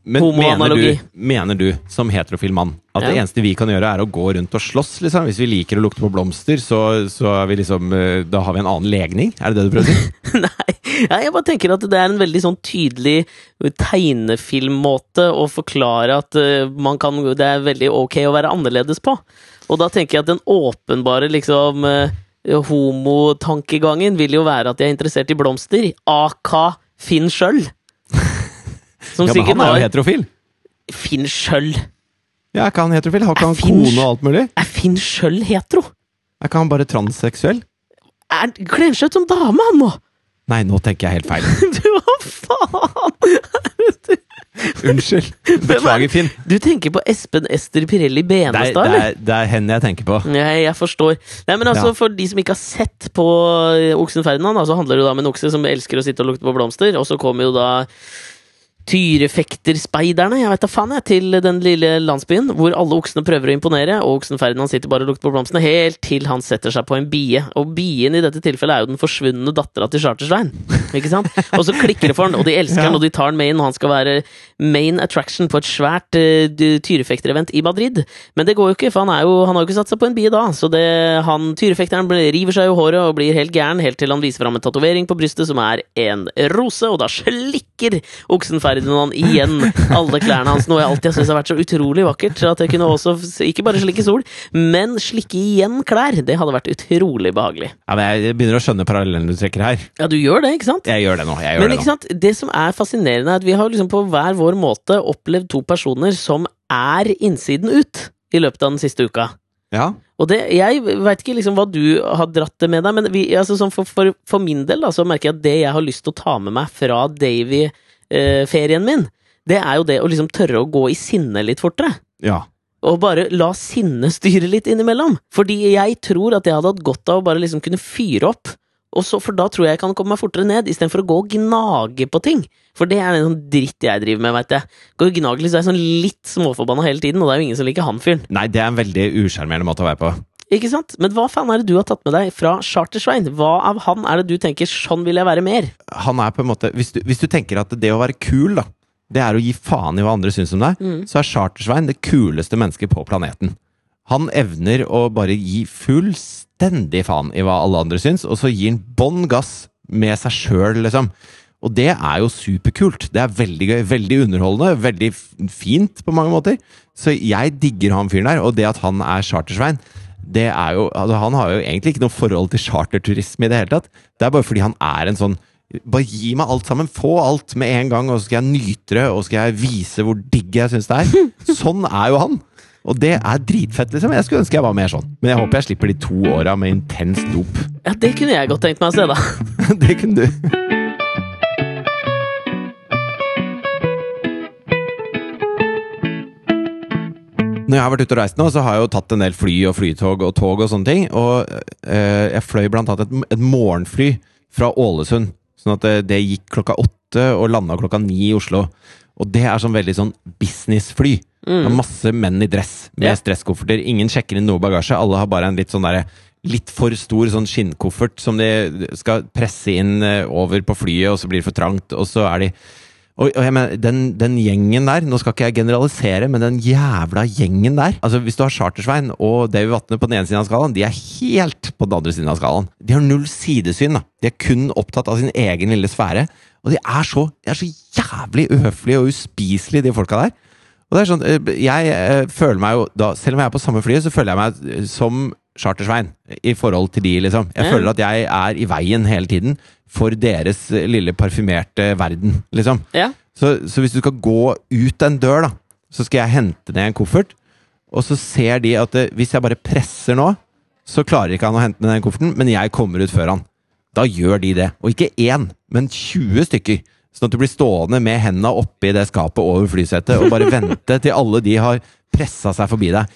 Men mener du, mener du, som heterofil mann, at det eneste vi kan gjøre, er å gå rundt og slåss? Liksom? Hvis vi liker å lukte på blomster, så, så er vi liksom eh, Da har vi en annen legning? Er det det du prøver å si? Nei, ja, jeg bare tenker at det er en veldig sånn tydelig tegnefilmmåte å forklare at eh, man kan, det er veldig ok å være annerledes på. Og da tenker jeg at den åpenbare liksom uh, homotankegangen vil jo være at jeg er interessert i blomster. AK Finn Schjøll. Som Ja, men han er jo heterofil. Finn Schjøll. Ja, Er ikke han heterofil? Har ikke han kone og alt mulig? Er Finn Schjøll hetero? Er ikke han bare transseksuell? Er Kler seg ut som dame, han nå! Nei, nå tenker jeg helt feil. Du, hva faen? Unnskyld. Beklager, Finn. Du tenker på Espen Ester Pirelli Benestad, det, eller? er, det er henne jeg tenker på. Nei, jeg forstår. Nei, men altså, Ja. For de som ikke har sett på eh, Oksen Ferdinand, så handler det jo da om en okse som elsker å sitte og lukte på blomster, og så kommer jo da Tyrefekterspeiderne, jeg vet da faen, jeg, til den lille landsbyen, hvor alle oksene prøver å imponere, og oksen Ferdinand sitter bare og lukter på blomstene, helt til han setter seg på en bie. Og bien i dette tilfellet er jo den forsvunne dattera til Chartersvein. Ikke sant? Og så klikker det for han, og de elsker han, og de tar han med inn, og han skal være main attraction på et svært uh, tyrefekterevent i Madrid. Men det går jo ikke, for han, er jo, han har jo ikke satt seg på en bie da, så det, han, tyrefekteren river seg i håret og blir helt gæren, helt til han viser fram en tatovering på brystet som er en rose, og da slikker oksen Ferdinand igjen alle klærne hans, noe jeg alltid har syntes har vært så utrolig vakkert, at jeg kunne også ikke bare slikke sol, men slikke igjen klær. Det hadde vært utrolig behagelig. Ja, men jeg begynner å skjønne parallellen du trekker her. Ja, du gjør det, ikke sant? Jeg gjør det nå. jeg gjør Men det ikke sant, det som er fascinerende, er at vi har liksom på hver vår måte opplevd to personer som er innsiden ut i løpet av den siste uka. Ja. Og det, Jeg veit ikke liksom hva du har dratt det med deg, men vi, altså for, for, for min del da, så merker jeg at det jeg har lyst til å ta med meg fra Davy-ferien min, det er jo det å liksom tørre å gå i sinne litt fortere. ja. Og bare la sinnet styre litt innimellom. Fordi jeg tror at jeg hadde hatt godt av å bare liksom kunne fyre opp. Og så, for da tror jeg jeg kan komme meg fortere ned, istedenfor å gå og gnage på ting. For det er en sånn dritt jeg driver med, veit jeg. Går og gnager litt, så er jeg sånn litt småforbanna hele tiden, og det er jo ingen som liker han fyren. Nei, det er en veldig usjarmerende måte å være på. Ikke sant? Men hva faen er det du har tatt med deg fra Chartersvein? Hva av han er det du tenker sånn vil jeg være mer? Han er på en måte Hvis du, hvis du tenker at det å være kul, da, det er å gi faen i hva andre syns om deg, Mm. så er Chartersvein det kuleste mennesket på planeten. Han evner å bare gi fullstendig faen i hva alle andre syns, og så gir han bånn gass med seg sjøl, liksom. Og det er jo superkult. Det er veldig gøy, veldig underholdende, veldig fint på mange måter. Så jeg digger han fyren der, og det at han er Chartersvein det er jo, altså Han har jo egentlig ikke noe forhold til charterturisme i det hele tatt. Det er bare fordi han er en sånn Bare gi meg alt sammen. Få alt med en gang, og så skal jeg nyte det, og så skal jeg vise hvor digg jeg syns det er. Sånn er jo han. Og det er dritfett, liksom. Jeg skulle ønske jeg var mer sånn. Men jeg håper jeg slipper de to åra med intens dop. Ja, det kunne jeg godt tenkt meg å se, da. det kunne du. Når jeg har vært ute og reist nå, så har jeg jo tatt en del fly og flytog og tog og sånne ting. Og eh, jeg fløy blant annet et, et morgenfly fra Ålesund. Sånn at det, det gikk klokka åtte og landa klokka ni i Oslo. Og det er sånn veldig sånn businessfly. Det er masse menn i dress med yeah. stresskofferter. Ingen sjekker inn noe bagasje. Alle har bare en litt sånn derre Litt for stor sånn skinnkoffert som de skal presse inn eh, over på flyet, og så blir det for trangt, og så er de og, og jeg mener, den, den gjengen der, nå skal ikke jeg generalisere, men den jævla gjengen der Altså Hvis du har Chartersvein og Davy Vatne på den ene siden av skalaen, de er helt på den andre siden av skalaen. De har null sidesyn. da De er kun opptatt av sin egen lille sfære. Og de er så, de er så jævlig uhøflige og uspiselige, de folka der. Og det er sånn, eh, Jeg eh, føler meg jo da, Selv om jeg er på samme flyet, så føler jeg meg som Chartersvein i forhold til de, liksom. Jeg Ja. føler at jeg er i veien hele tiden for deres eh, lille parfymerte verden, liksom. Ja. Så, så hvis du skal gå ut en dør, da, så skal jeg hente ned en koffert, og så ser de at hvis jeg bare presser nå, så klarer ikke han å hente ned den kofferten, men jeg kommer ut før han. Da gjør de det. Og ikke én, men 20 stykker. Sånn at du blir stående med hendene oppi det skapet over flysetet og bare vente til alle de har pressa seg forbi deg.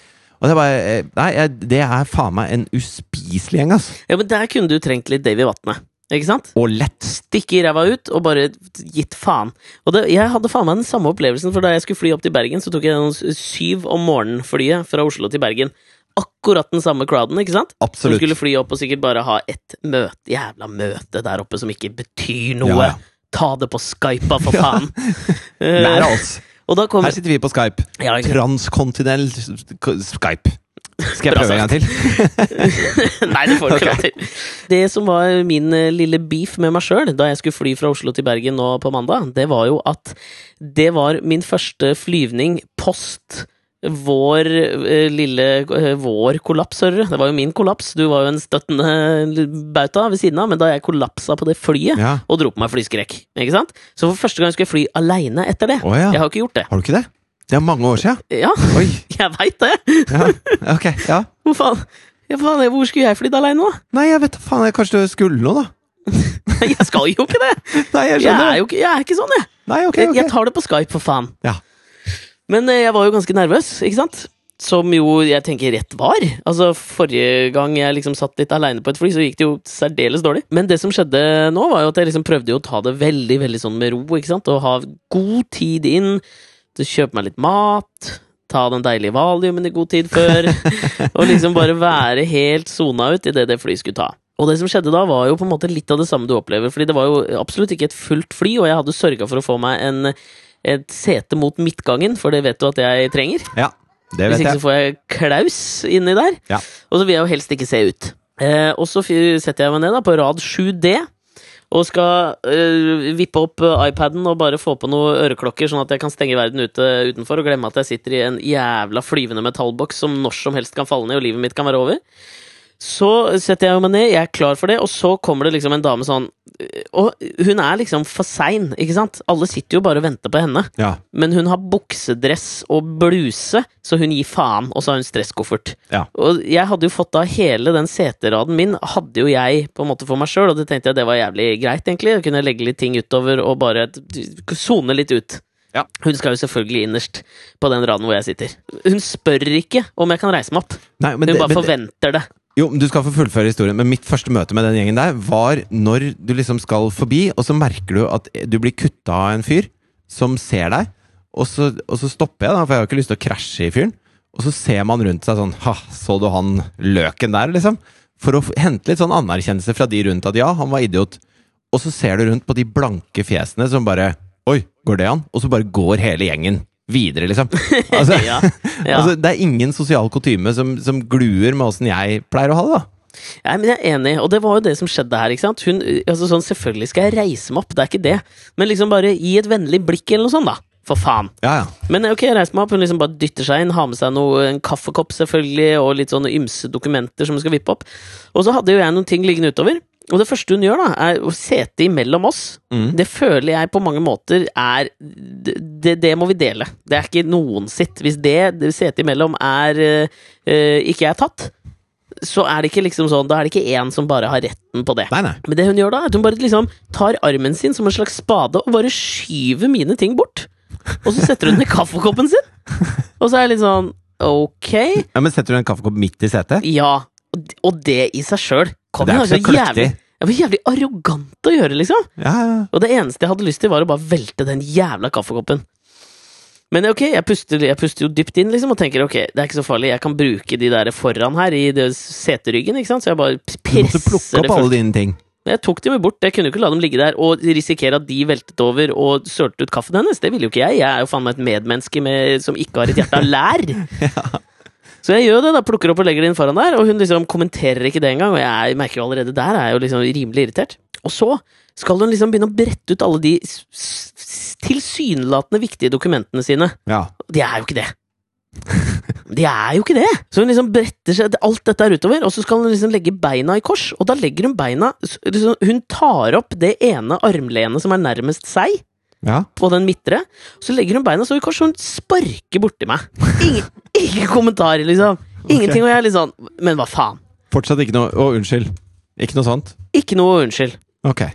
Og det bare eh, Nei, det er faen meg en uspiselig gjeng, ass. Ja, men der kunne du trengt litt Davy Vatne. Ikke sant? Og lett. Stikke i ræva ut og bare gitt faen. Og det, jeg hadde faen meg den samme opplevelsen, for da jeg skulle fly opp til Bergen, så tok jeg noen syv om morgenen-flyet fra Oslo til Bergen. Akkurat den samme crowden, ikke sant? Som Absolutt. skulle fly opp og sikkert bare ha et møte, jævla møte der oppe som ikke betyr noe. Ja, ja. Ta det på Skype, for faen! Lær av oss. Og da kom Her sitter vi på Skype. ja, sant? Skype. Skal jeg prøve en gang til? Nei, det får du ikke Ok. lov til. Det som var min eh, lille beef med meg sjøl da jeg skulle fly fra Oslo til Bergen nå på mandag, det var jo at det var min første flyvning post vår eh, lille eh, vår kollaps, hører du. Det var jo min kollaps. Du var jo en støttende bauta ved siden av, men da jeg kollapsa på det flyet Ja. og dro på meg flyskrekk, ikke sant? Så for første gang skulle jeg fly aleine etter det. Oh, ja. Jeg har ikke gjort det. Har du ikke det? Det er mange år siden. Ja, Oi. jeg veit det! Ja. Ok. Ja. Hvor faen? Ja, faen, hvor skulle jeg flydd aleine, da? Nei, jeg vet da faen. jeg- Kanskje du skulle noe, da? Jeg skal jo ikke det! Nei, jeg skjønner. Jeg er jo ikke, jeg er ikke sånn, jeg. Nei, ok, Jeg, ok. jeg tar det på Skype, for faen. Ja. Men eh, jeg var jo ganske nervøs, ikke sant? Som jo jeg tenker rett var. Altså, Forrige gang jeg liksom satt litt aleine på et fly, så gikk det jo særdeles dårlig. Men det som skjedde nå, var jo at jeg liksom prøvde å ta det veldig veldig sånn med ro, ikke sant? Og ha god tid inn. Kjøpe meg litt mat. Ta den deilige valiumen i god tid før. og liksom bare være helt sona ut idet det flyet skulle ta. Og det som skjedde da, var jo på en måte litt av det samme du opplever. Fordi det var jo absolutt ikke et fullt fly, og jeg hadde sørga for å få meg en, et sete mot midtgangen, for det vet du at jeg trenger. Ja, det vet Hvis ikke ikke så får jeg klaus inni der. Ja. Og så vil jeg jo helst ikke se ut. Eh, og så setter jeg meg ned da på rad 7D. Og skal eh, vippe opp øh, iPaden og bare få på noen øreklokker, sånn at jeg kan stenge verden ute utenfor og glemme at jeg sitter i en jævla flyvende metallboks som når som helst kan falle ned, og livet mitt kan være over. Så setter jeg meg ned, jeg er klar for det, og så kommer det liksom en dame sånn Og hun er liksom for sein, ikke sant? Alle sitter jo bare og venter på henne. Ja. Men hun har buksedress og bluse, så hun gir faen, og så har hun stresskoffert. Ja. Og jeg hadde jo fått da hele den seteraden min, hadde jo jeg på en måte for meg sjøl, og det tenkte jeg det var jævlig greit, egentlig. Jeg kunne legge litt ting utover og bare sone litt ut. Ja. Hun skal jo selvfølgelig innerst på den raden hvor jeg sitter. Hun spør ikke om jeg kan reise meg opp. Nei, men Hun det, bare forventer det. Jo, du skal få fullføre historien. Men mitt første møte med den gjengen der var når du liksom skal forbi, og så merker du at du blir kutta av en fyr som ser deg, og så, og så stopper jeg, da, for jeg har ikke lyst til å krasje i fyren. Og så ser man rundt seg sånn Ha, så du han løken der, liksom? For å hente litt sånn anerkjennelse fra de rundt at ja, han var idiot. Og så ser du rundt på de blanke fjesene som bare Oi, går det an? Og så bare går hele gjengen videre, liksom. Altså, Ja, ja. altså, det er ingen sosial kutyme som, som gluer med åssen jeg pleier å ha det, da. Nei, men jeg er enig, og det var jo det som skjedde her. ikke sant? Hun, altså sånn, Selvfølgelig skal jeg reise meg opp, det er ikke det, men liksom bare gi et vennlig blikk eller noe sånt, da. For faen. Ja, ja. Men ok, reiser meg opp, hun liksom bare dytter seg inn, har med seg noe, en kaffekopp selvfølgelig, og litt sånne ymse dokumenter som hun skal vippe opp. Og så hadde jo jeg noen ting liggende utover. Og det første hun gjør, da, er å sete imellom oss. Mm. Det føler jeg på mange måter er det, det, må vi dele. Det er ikke noen sitt. Hvis det, det setet imellom er eh, ikke er tatt, så er det ikke liksom sånn Da er det ikke én som bare har retten på det. Nei, nei. Men det hun gjør da, er at hun bare liksom tar armen sin som en slags spade og bare skyver mine ting bort. Og så setter hun ned kaffekoppen sin. Og så er jeg litt sånn Ok, Ja, men Setter du en kaffekopp midt i setet? ja. Og det i seg sjøl Det er ikke så kløktig. Det var jævlig arrogant å gjøre, liksom. Ja, ja. Og det eneste jeg hadde lyst til, var å bare velte den jævla kaffekoppen. Men ok, jeg puster, jeg puster jo dypt inn liksom og tenker ok, det er ikke så farlig, jeg kan bruke de der foran her i seteryggen, ikke sant, så jeg bare Du måtte plukke opp alle dine ting. Jeg tok dem jo bort. Jeg kunne jo ikke la dem ligge der og risikere at de veltet over og sølte ut kaffen hennes. Det ville jo ikke jeg. Jeg er jo faen meg et medmenneske med, som ikke har et hjerte av lær. Så jeg gjør det, da. Plukker opp og legger det inn foran der, og hun liksom kommenterer ikke det engang. Og jeg merker jo allerede der er jeg jo liksom rimelig irritert. Og så skal hun liksom begynne å brette ut alle de tilsynelatende viktige dokumentene sine. Ja. De er jo ikke det. De er jo ikke det! Så hun liksom bretter seg alt dette er utover, og så skal hun liksom legge beina i kors. Og da legger hun beina liksom, Hun tar opp det ene armlenet som er nærmest seg, Ja. på den midtre. Så legger hun beina så hun kanskje hun sparker borti meg. Ingen, ingen kommentarer, liksom. Ingenting. Og jeg er litt sånn Men hva faen? Fortsatt ikke noe Å, unnskyld. Ikke noe sånt? Ikke noe unnskyld. Ok.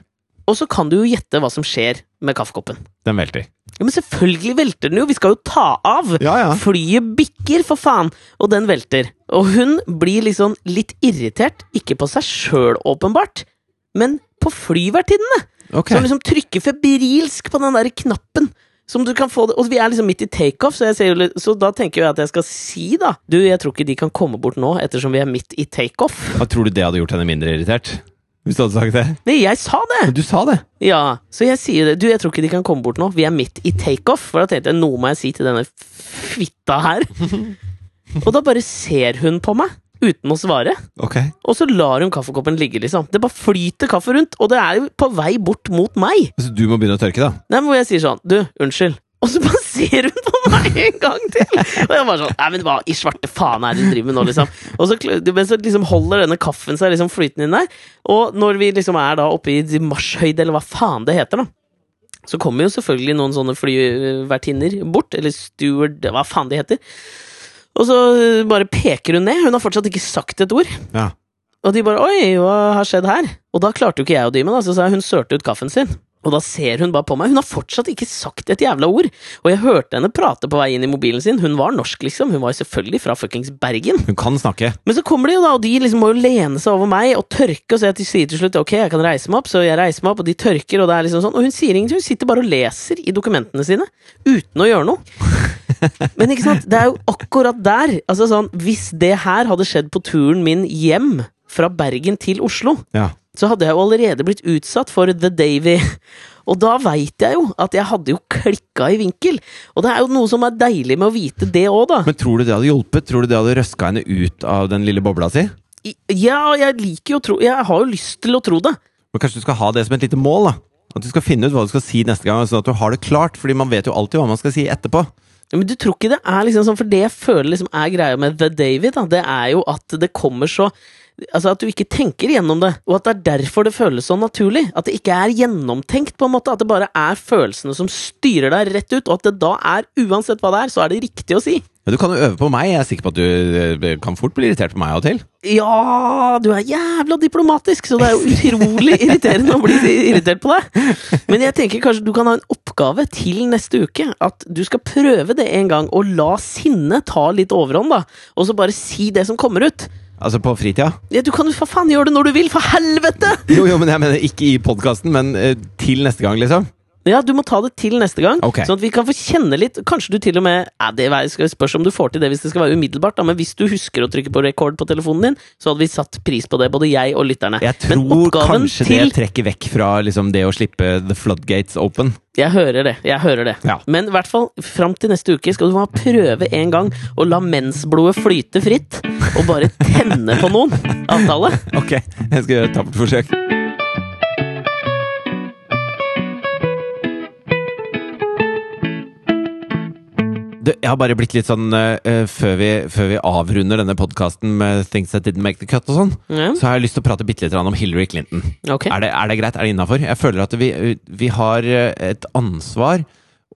Og så kan du jo gjette hva som skjer med kaffekoppen. Den velter. Ja, Men selvfølgelig velter den jo! Vi skal jo ta av! Ja, ja. Flyet bikker, for faen! Og den velter. Og hun blir liksom litt irritert. Ikke på seg sjøl, åpenbart, men på flyvertinnene! Ok. Som liksom trykker febrilsk på den der knappen. Som du kan få det, Og vi er liksom midt i takeoff, så, litt- så da tenker jeg at jeg skal si, da Du, jeg tror ikke de kan komme bort nå, ettersom vi er midt i takeoff. Tror du det hadde gjort henne mindre irritert? Hvis du hadde sagt det? Nei, jeg sa det! Du sa det! Ja, så jeg sier det. Du, jeg tror ikke de kan komme bort nå. Vi er midt i takeoff. For da tenkte jeg, noe må jeg si til denne fitta her. Og da bare ser hun på meg, uten å svare. Okay. Og så lar hun kaffekoppen ligge, liksom. Det bare flyter kaffe rundt, og det er jo på vei bort mot meg. Så du må begynne å tørke, da? Nei, men hvor jeg sier sånn, du, unnskyld. Og så bare ser hun på meg en gang til! Og jeg bare sånn, nei, men hva i svarte faen er det du driver med nå, liksom? Og så, men så liksom holder denne kaffen seg liksom flytende inn der. Og når vi liksom er da oppe i marshøyde, eller hva faen det heter, da. Så kommer jo selvfølgelig noen sånne flyvertinner bort, eller steward, hva faen de heter. Og så øh, bare peker hun ned. Hun har fortsatt ikke sagt et ord. Ja. Og de bare 'oi, hva har skjedd her?' Og da klarte jo ikke jeg å dy meg, da, så sa jeg hun sørte ut kaffen sin. Og da ser hun bare på meg. Hun har fortsatt ikke sagt et jævla ord. Og jeg hørte henne prate på vei inn i mobilen sin. Hun var norsk, liksom. Hun var jo selvfølgelig fra fuckings Bergen. Hun kan snakke. Men så kommer de jo da, og de liksom må jo lene seg over meg og tørke, og så jeg sier til slutt ok, jeg kan reise meg opp, så jeg reiser meg opp, og de tørker, og det er liksom sånn, og hun sier ingenting, hun sitter bare og leser i dokumentene sine, uten å gjøre noe. Men ikke sant, det er jo akkurat der, altså sånn, hvis det her hadde skjedd på turen min hjem fra Bergen til Oslo, Ja. så hadde jeg jo allerede blitt utsatt for The Davy. Og da veit jeg jo at jeg hadde jo klikka i vinkel. Og det er jo noe som er deilig med å vite det òg, da. Men tror du det hadde hjulpet? Tror du det hadde røska henne ut av den lille bobla si? Ja, jeg liker jo å tro Jeg har jo lyst til å tro det. Men kanskje du skal ha det som et lite mål? da? At du skal finne ut hva du skal si neste gang, sånn at du har det klart. Fordi man vet jo alltid hva man skal si etterpå. Men du tror ikke det er liksom sånn For det jeg føler liksom er greia med The David, da, det er jo at det kommer så Altså At du ikke tenker gjennom det, og at det er derfor det føles så naturlig. At det ikke er gjennomtenkt, på en måte. At det bare er følelsene som styrer deg rett ut, og at det da er, uansett hva det er, så er det riktig å si. Ja, Du kan jo øve på meg. Jeg er sikker på at du eh, kan fort bli irritert på meg av og til. Ja, du er jævla diplomatisk, så det er jo utrolig irriterende å bli irritert på deg. Men jeg tenker kanskje du kan ha en oppgave til neste uke. At du skal prøve det en gang, og la sinnet ta litt overhånd, da. Og så bare si det som kommer ut. Altså på fritida. Ja, du kan jo for faen gjøre det når du vil, for helvete! Jo, jo, men jeg mener ikke i podkasten, men eh, til neste gang, liksom. Ja, du må ta det til neste gang, okay. sånn at vi kan få kjenne litt. Kanskje du til og med ja, Det spørs om du får til det hvis det skal være umiddelbart, da, men hvis du husker å trykke på rekord på telefonen din, så hadde vi satt pris på det, både jeg og lytterne. Jeg tror kanskje til det trekker vekk fra liksom, det å slippe the floodgates open. Jeg hører det. jeg hører det Ja. Men i hvert fall fram til neste uke skal du bare prøve en gang å la mensblodet flyte fritt, og bare tenne på noen. Avtale? Ok, jeg skal gjøre et tappert forsøk. Du, jeg har bare blitt litt sånn uh, før, vi, før vi avrunder denne podkasten med Things That Didn't Make The Cut og sånn, Ja, så har jeg lyst til å prate bitte litt om Hillary Clinton. Okay. Er det, er det greit? Er det innafor? Jeg føler at vi, vi har eh, et ansvar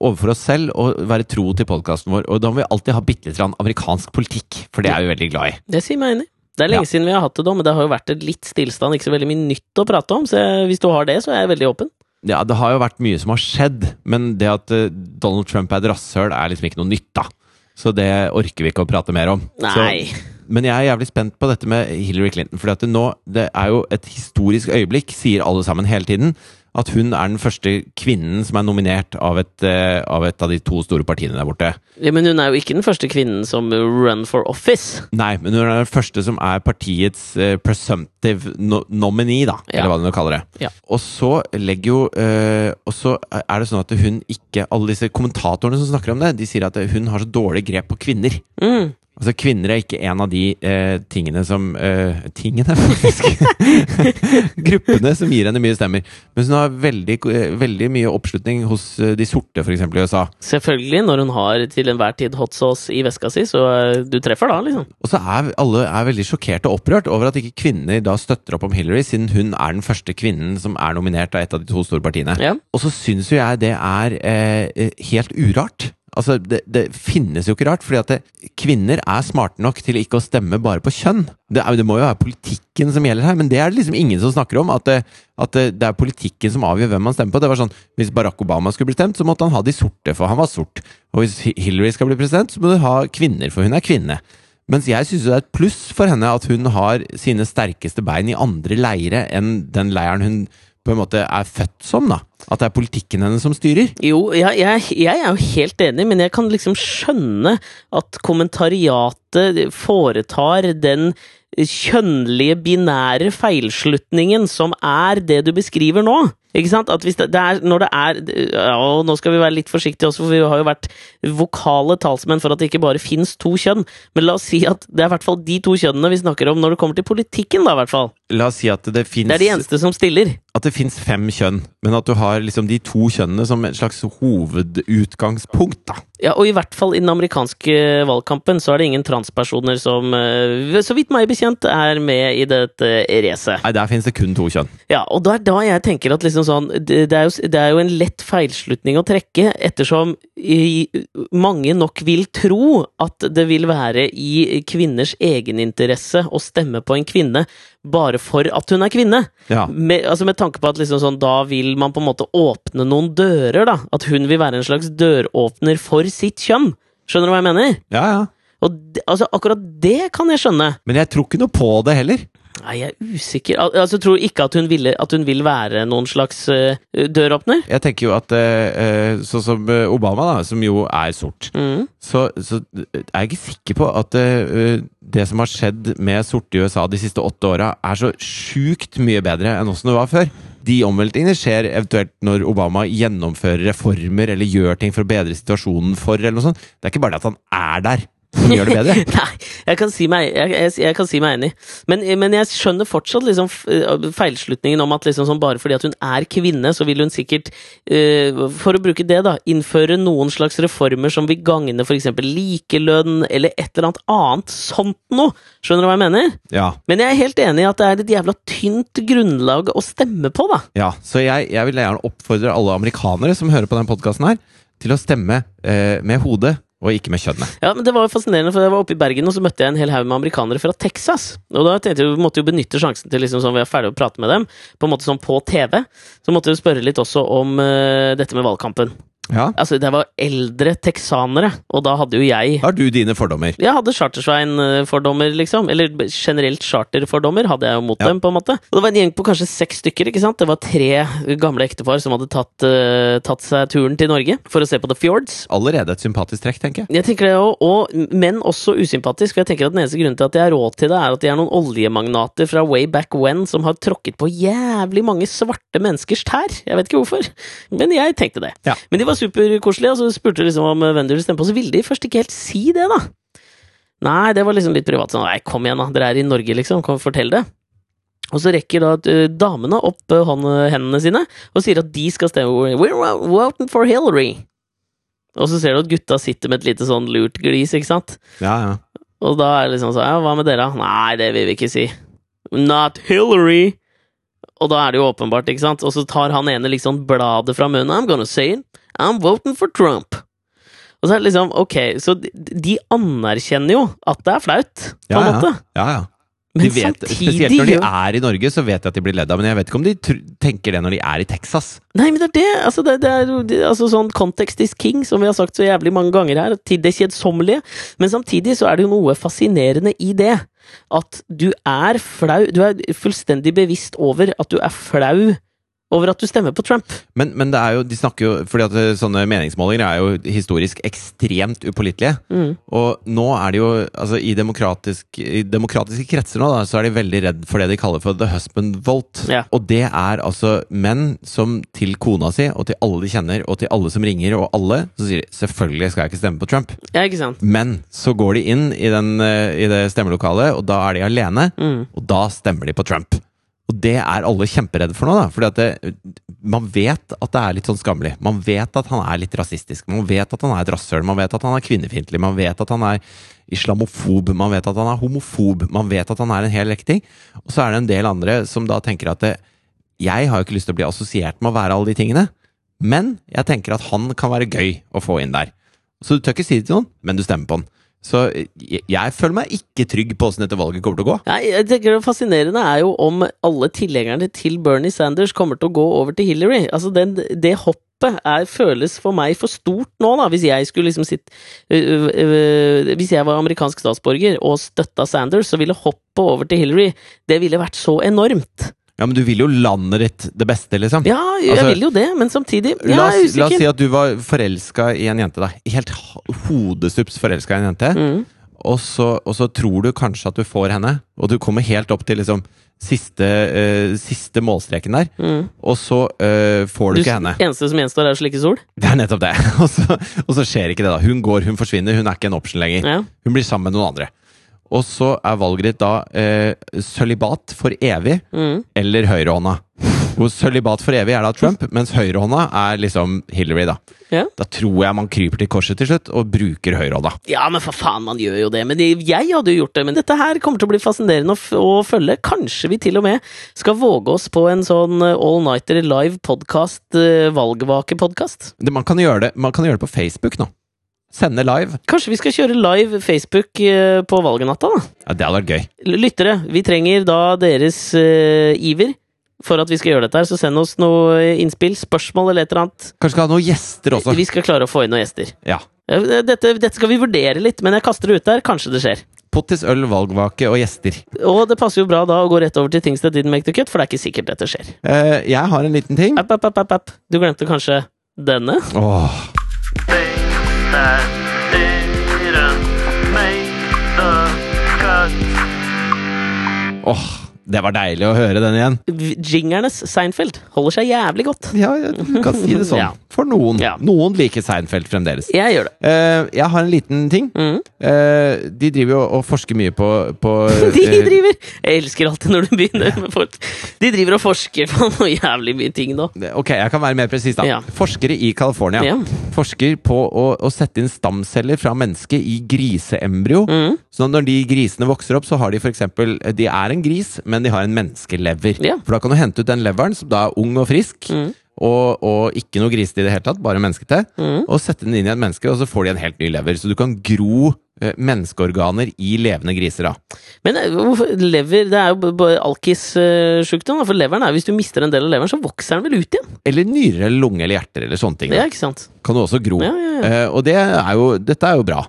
overfor oss selv å være tro til podkasten vår, og da må vi alltid ha bitte litt amerikansk politikk, for det er vi veldig glad i. Det sier meg enig. Det er lenge Ja. siden vi har hatt det, da, men det har jo vært et litt stillstand, ikke så veldig mye nytt å prate om, så jeg, hvis du har det, så er jeg veldig åpen. Ja, det har jo vært mye som har skjedd, men det at eh, Donald Trump er et rasshøl, er liksom ikke noe nytt, da. Så det orker vi ikke å prate mer om. Nei. Så, men jeg er jævlig spent på dette med Hillary Clinton, for nå Det er jo et historisk øyeblikk, sier alle sammen hele tiden. At hun er den første kvinnen som er nominert av et, eh, av et av de to store partiene der borte. Ja, men hun er jo ikke den første kvinnen som run for office. Nei, men hun er den første som er partiets eh, presumptive no nominee, da. Ja. Eller hva de nå kaller det. Ja. Og så legger jo eh, Og så er det sånn at hun ikke Alle disse kommentatorene som snakker om det, de sier at hun har så dårlig grep på kvinner. Mm. Altså, kvinner er ikke en av de eh, tingene som eh, Tingene, faktisk! Gruppene som gir henne mye stemmer. Mens hun har veldig, eh, veldig mye oppslutning hos eh, de sorte, f.eks. i USA. Selvfølgelig, når hun har til enhver tid hot sauce i veska si, så eh, du treffer da, liksom. Og så er alle er veldig sjokkert og opprørt over at ikke kvinner da støtter opp om Hillary, siden hun er den første kvinnen som er nominert av et av de to store partiene. Ja. Og så syns jo jeg det er eh, helt urart. Altså, det, det finnes jo ikke rart, fordi at det, kvinner er smarte nok til ikke å stemme bare på kjønn. Det, det må jo være politikken som gjelder her, men det er det liksom ingen som snakker om. At, at det er politikken som avgjør hvem man stemmer på. Det var sånn, Hvis Barack Obama skulle bli stemt, så måtte han ha de sorte, for han var sort. Og hvis Hillary skal bli president, så må du ha kvinner, for hun er kvinne. Mens jeg syns det er et pluss for henne at hun har sine sterkeste bein i andre leire enn den leiren hun på en måte er født som, da. At det er politikken hennes som styrer. Jo, jeg, jeg, jeg er jo helt enig, men jeg kan liksom skjønne at kommentariatet foretar den kjønnlige, binære feilslutningen som er det du beskriver nå. Ikke sant? At hvis det, det er, når det er ja, og Nå skal vi være litt forsiktige også, for vi har jo vært vokale talsmenn for at det ikke bare fins to kjønn. Men la oss si at det er i hvert fall de to kjønnene vi snakker om når det kommer til politikken, da, i hvert fall. La oss si at det fins Det er de eneste som stiller. At det fins fem kjønn, men at du har liksom de to kjønnene som et slags hovedutgangspunkt, da. Ja, og i hvert fall i den amerikanske valgkampen så er det ingen transpersoner som, eh, så vidt meg bekjent, er med i dette racet. Nei, der finnes det kun to kjønn. Ja, og da er da jeg tenker at liksom sånn Det, det, er, jo, det er jo en lett feilslutning å trekke, ettersom i, mange nok vil tro at det vil være i kvinners egeninteresse å stemme på en kvinne bare for at hun er kvinne. Ja. Med, altså med tanke på at liksom sånn, da vil man på en måte åpne noen dører, da. At hun vil være en slags døråpner for sitt kjønn. Skjønner du hva jeg mener? Ja, ja. Og det, altså, akkurat det kan jeg skjønne. Men jeg tror ikke noe på det heller. Nei, jeg er usikker. Al altså, jeg tror ikke at hun, ville, at hun vil være noen slags uh, døråpner. Jeg tenker jo at uh, sånn som Obama, da, som jo er sort, Mm. så, så er jeg ikke sikker på at uh, det som har skjedd med sorte i USA de siste åtte åra, er så sjukt mye bedre enn åssen det var før. De omveltningene skjer eventuelt når Obama gjennomfører reformer eller gjør ting for å bedre situasjonen for, eller noe sånt. Det er ikke bare det at han er der som gjør det bedre. Nei, jeg kan si meg, jeg, jeg, jeg kan si meg enig. Men, men jeg skjønner fortsatt liksom eh, feilslutningen om at liksom sånn bare fordi at hun er kvinne, så vil hun sikkert, uh, for å bruke det, da, innføre noen slags reformer som vil gagne f.eks. likelønn, eller et eller annet annet sånt noe. Skjønner du hva jeg mener? Ja, Men jeg er helt enig i at det er et jævla tynt grunnlag å stemme på, da. ja. Så jeg, jeg vil gjerne oppfordre alle amerikanere som hører på den podkasten her, til å stemme eh, med hodet og ikke med kjønnet. Ja, men Det var jo fascinerende, for jeg var oppe i Bergen og så møtte jeg en hel haug med amerikanere fra Texas. Og da tenkte jeg vi måtte jo benytte sjansen til liksom sånn vi er ferdig å prate med dem, på en måte sånn på TV. Så måtte vi spørre litt også om uh, dette med valgkampen. Ja, Altså, det var eldre texanere, og da hadde jo jeg har du dine fordommer. jeg hadde Chartersvein-fordommer, liksom. Eller generelt charterfordommer hadde jeg jo mot Ja. dem, på en måte. Og det var en gjeng på kanskje seks stykker, ikke sant. Det var tre gamle ektepar som hadde tatt, uh, tatt seg turen til Norge for å se på The Fjords. Allerede et sympatisk trekk, tenker jeg. Jeg tenker det òg, og, Men også usympatisk. For jeg tenker at Den eneste grunnen til at de har råd til det, er at de er noen oljemagnater fra way back when som har tråkket på jævlig mange svarte menneskers tær. Jeg vet ikke hvorfor, men jeg tenkte det. Ja. Men de var superkoselige, og så spurte de liksom om hvem de ville stemme på. Så ville de først ikke helt si det, da. Nei, det var liksom litt privat. Sånn, nei, kom igjen, da. Dere er i Norge, liksom. Kom, fortell det. Og så rekker da eh, damene opp eh, hendene sine og sier at de skal stemme We're voting for Hillary. Og så ser du at gutta sitter med et lite sånn lurt glis, ikke sant? Ja, ja. Og da er det liksom sånn Ja, hva med dere? Nei, det vil vi ikke si. Not Hillary! Og da er det jo åpenbart, ikke sant? Og så tar han ene liksom bladet fra munnen. I'm gonna say it. I'm voting for Trump. Og så er det liksom, ok, så de, de anerkjenner jo at det er flaut, på Ja, en måte. ja, ja. Men De vet, samtidig spesielt når de er i Norge, så vet jeg at de blir ledd av. Men jeg vet ikke om de tenker det når de er i Texas. Nei, men det er det! Altså, det, det er det, altså sånn context is king, som vi har sagt så jævlig mange ganger her, til det kjedsommelige. Men samtidig så er det jo noe fascinerende i det. At du er flau Du er fullstendig bevisst over at du er flau over at du stemmer på Trump. Men, men det er jo, de snakker jo Fordi at eh, sånne meningsmålinger er jo historisk ekstremt upålitelige. Mm. Og nå er det jo altså i, demokratisk, I demokratiske kretser nå da, så er de veldig redd for det de kaller for the husband vault Ja. Og det er altså menn som til kona si, og til alle de kjenner, og til alle som ringer, og alle, så sier de selvfølgelig skal jeg ikke stemme på Trump. Ja, ikke sant? Men så går de inn i, den, eh, i det stemmelokalet, og da er de alene, Mm. og da stemmer de på Trump. Og det er alle kjemperedde for nå, da. Fordi at det, man vet at det er litt sånn skammelig. Man vet at han er litt rasistisk. Man vet at han er et rasshøl. Man vet at han er kvinnefiendtlig. Man vet at han er islamofob. Man vet at han er homofob. Man vet at han er en hel rekke. Og så er det en del andre som da tenker at det, jeg har jo ikke lyst til å bli assosiert med å være alle de tingene, men jeg tenker at han kan være gøy å få inn der. Så du tør ikke si det til noen, men du stemmer på han. Så jeg, jeg føler meg ikke trygg på åssen dette valget kommer til å gå. Nei, jeg tenker Det fascinerende er jo om alle tilhengerne til Bernie Sanders kommer til å gå over til Hillary. Altså den, Det hoppet er, føles for meg for stort nå, da. Hvis jeg skulle liksom sitt øh, øh, Hvis jeg var amerikansk statsborger og støtta Sanders, så ville hoppet over til Hillary Det ville vært så enormt. Ja, Men du vil jo landet ditt det beste, liksom. Ja, jeg Altså, vil jo det, men samtidig Jeg La oss, la oss si at du var forelska i en jente, da. Helt hodesups hodestups forelska i en jente. Mm. Og, så, og så tror du kanskje at du får henne, og du kommer helt opp til liksom siste, uh, siste målstreken der. Mm. Og så uh, får du, Du, ikke henne. eneste som gjenstår, er å slikke sol? Det er nettopp det. og, så, og så skjer ikke det, da. Hun går, hun forsvinner. Hun er ikke en option lenger. Ja. Hun blir sammen med noen andre. Og så er valget ditt da eh, sølibat for evig Mm. eller høyrehånda. Hvor sølibat for evig er da Trump, mens høyrehånda er liksom Hillary, da. Ja. Da tror jeg man kryper til korset til slutt og bruker høyrehånda. Ja, men for faen, man gjør jo det. Men jeg hadde jo gjort det. Men dette her kommer til å bli fascinerende å, å følge. Kanskje vi til og med skal våge oss på en sånn eh, all-nighter live podkast, valgvake-podkast. Man kan, gjøre det, man kan gjøre det på Facebook nå. Sende live. Kanskje vi skal kjøre live Facebook eh, på valgnatta, da? Ja, Det hadde vært gøy. Lyttere, vi trenger da deres uh, iver for at vi skal gjøre dette her, så send oss noe innspill, spørsmål eller et eller annet. Kanskje skal ha noen gjester også. Vi skal klare å få inn noen gjester. Ja. Dette, dette skal vi vurdere litt, men jeg kaster det ut der. Kanskje det skjer. Pottis, øl, valgvake og gjester. Og det passer jo bra da å gå rett over til Things That Didn't Make The Cut, for det er ikke sikkert dette skjer. Uh, jeg har en liten ting. App, app, app, app, app. Du glemte kanskje denne? Åh, Things Åh, det var deilig å høre den igjen. Jingernes Seinfeld holder seg jævlig godt. Ja, du kan si det sånn. Ja. For noen. Ja. Noen liker Seinfeld fremdeles. Jeg gjør det. Uh, jeg har en liten ting. Mm. Uh, de driver jo og forsker mye på, på De eh, driver Jeg elsker alltid når du begynner med folk. De driver og forsker på noe jævlig mye ting nå. Ok, jeg kan være mer presis, da. Ja. Forskere i California Ja. forsker på å, å sette inn stamceller fra mennesket i griseembryo. Mm. Så når de grisene vokser opp, så har de for eksempel De er en gris, men de har en menneskelever. Ja. For da kan du hente ut den leveren, som da er ung og frisk, Mm. og, og ikke noe grisete i det hele tatt, bare menneskete, Mm. og sette den inn i et menneske, og så får de en helt ny lever. Så du kan gro eh, menneskeorganer i levende griser, da. Men eh, lever Det er jo b- b- alkissjukdom. For leveren er hvis du mister en del av leveren, så vokser den vel ut igjen? Eller nyrer eller lunge eller hjerter eller sånne ting. Det er ikke sant? Kan du også gro. Ja, ja, ja. Eh, og det er jo, dette er jo bra.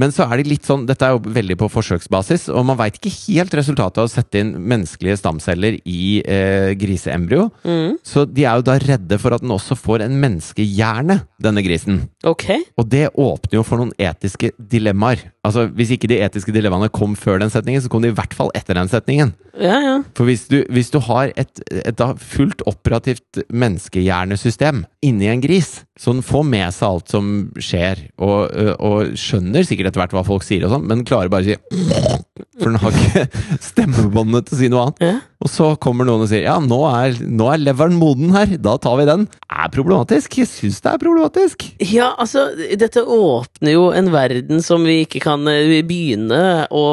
Men så er de litt sånn, dette er jo veldig på forsøksbasis, og man veit ikke helt resultatet av å sette inn menneskelige stamceller i eh, griseembryo. Mm. Så de er jo da redde for at den også får en menneskehjerne, denne grisen. Ok. Og det åpner jo for noen etiske dilemmaer. Altså, Hvis ikke de etiske dilemmaene kom før den setningen, så kom de i hvert fall etter den setningen. Ja, ja. For hvis du, hvis du har et, et fullt operativt menneskehjernesystem inni en gris, så den får med seg alt som skjer, og, og skjønner sikkert etter hvert hva folk sier, og sånn, men klarer bare å si For den har ikke stemmebåndet til å si noe annet. ja. Og så kommer noen og sier ja, nå er, nå er leveren moden her, da tar vi den. Er problematisk. Jeg syns det er problematisk. Ja, altså, dette åpner jo en verden som vi ikke kan eh, begynne å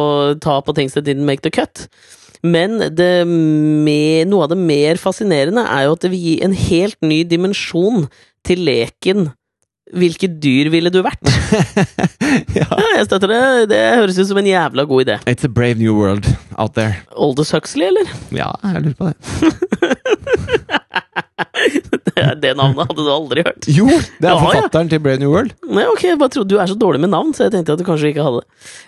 ta på things that didn't make the cut. Men det me- noe av det mer fascinerende er jo at det vil gi en helt ny dimensjon til leken Hvilket dyr ville du vært? ja. Ja, jeg støtter det. Det høres ut som en jævla god idé. It's a brave new world. Out there. Aldous Huxley, eller? Ja, jeg lurer på det. Det navnet hadde du aldri hørt. Jo! Det er Ja, ja. til Brave New World. Nei, ok, jeg bare trodde du er så dårlig med navn, så jeg tenkte at du kanskje ikke hadde.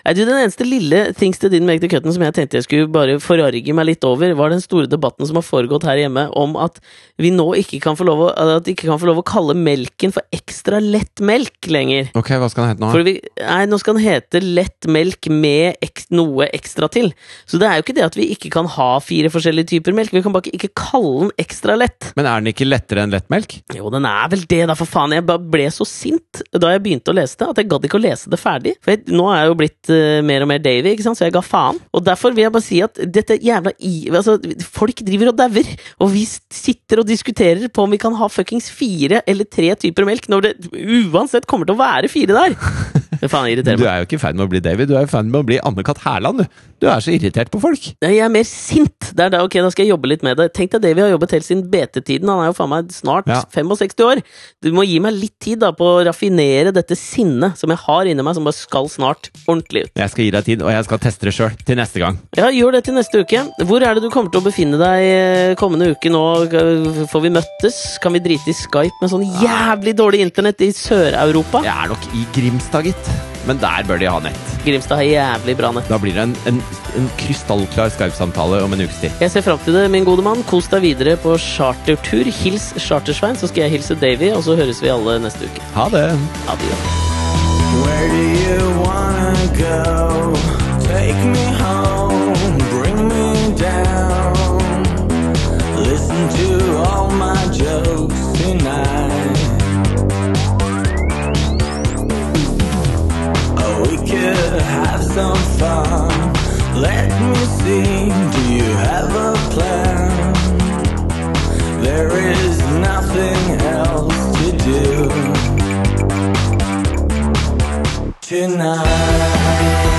Nei, du, Den eneste lille things that didn't make the cutten som jeg tenkte jeg skulle bare forarge meg litt over, var den store debatten som har foregått her hjemme om at vi nå ikke kan få lov å, at ikke kan få lov å kalle melken for ekstra lett melk lenger. Ok, hva skal den hete nå? Vi, nei, nå skal den hete lett melk med ek, noe ekstra til. Så det er jo ikke det at vi ikke kan ha fire forskjellige typer melk, vi kan bare ikke kalle den ekstra lett. Men er den ikke lettere enn lettmelk? Jo, den er vel det, da, for faen. Jeg ble så sint da jeg begynte å lese det, at jeg gadd ikke å lese det ferdig. For jeg, nå er jeg jo blitt uh, mer og mer Davy, ikke sant, så jeg ga faen. Og derfor vil jeg bare si at dette jævla i... Altså, folk driver og dauer, og vi sitter og diskuterer på om vi kan ha fuckings fire eller tre typer melk, når det uansett kommer til å være fire der. Det faen irriterer Du er jo ikke i ferd med å bli David, du er i ferd med å bli Anne-Kat. Hærland, du. Du er så irritert på folk. Nei, Jeg er mer sint! Det er da, ok, da skal jeg jobbe litt med det. Tenk deg David har jobbet helt siden BT-tiden. Han er jo faen meg snart Ja. 65 år. Du må gi meg litt tid da på å raffinere dette sinnet som jeg har inni meg, som bare skal snart ordentlig ut. Jeg skal gi deg tid, og jeg skal teste det sjøl til neste gang. Ja, gjør det til neste uke. Hvor er det du kommer til å befinne deg eh, kommende uke nå? Får vi møttes? Kan vi drite i Skype med sånn jævlig dårlig internett i Sør-Europa? Jeg er nok i Grimstad, gitt. Men der bør de ha nett. Grimstad har jævlig bra nett. Da blir det en, en, en krystallklar Skype-samtale om en ukes tid. Jeg ser fram til det, min gode mann. Kos deg videre på chartertur. Hils Chartersvein, så skal jeg hilse Davy, og så høres vi alle neste uke. Ha det! Adio. Where do you wanna go? Take me home, bring me down. Some fun. Let me see, do you have a plan? There is nothing else to do tonight.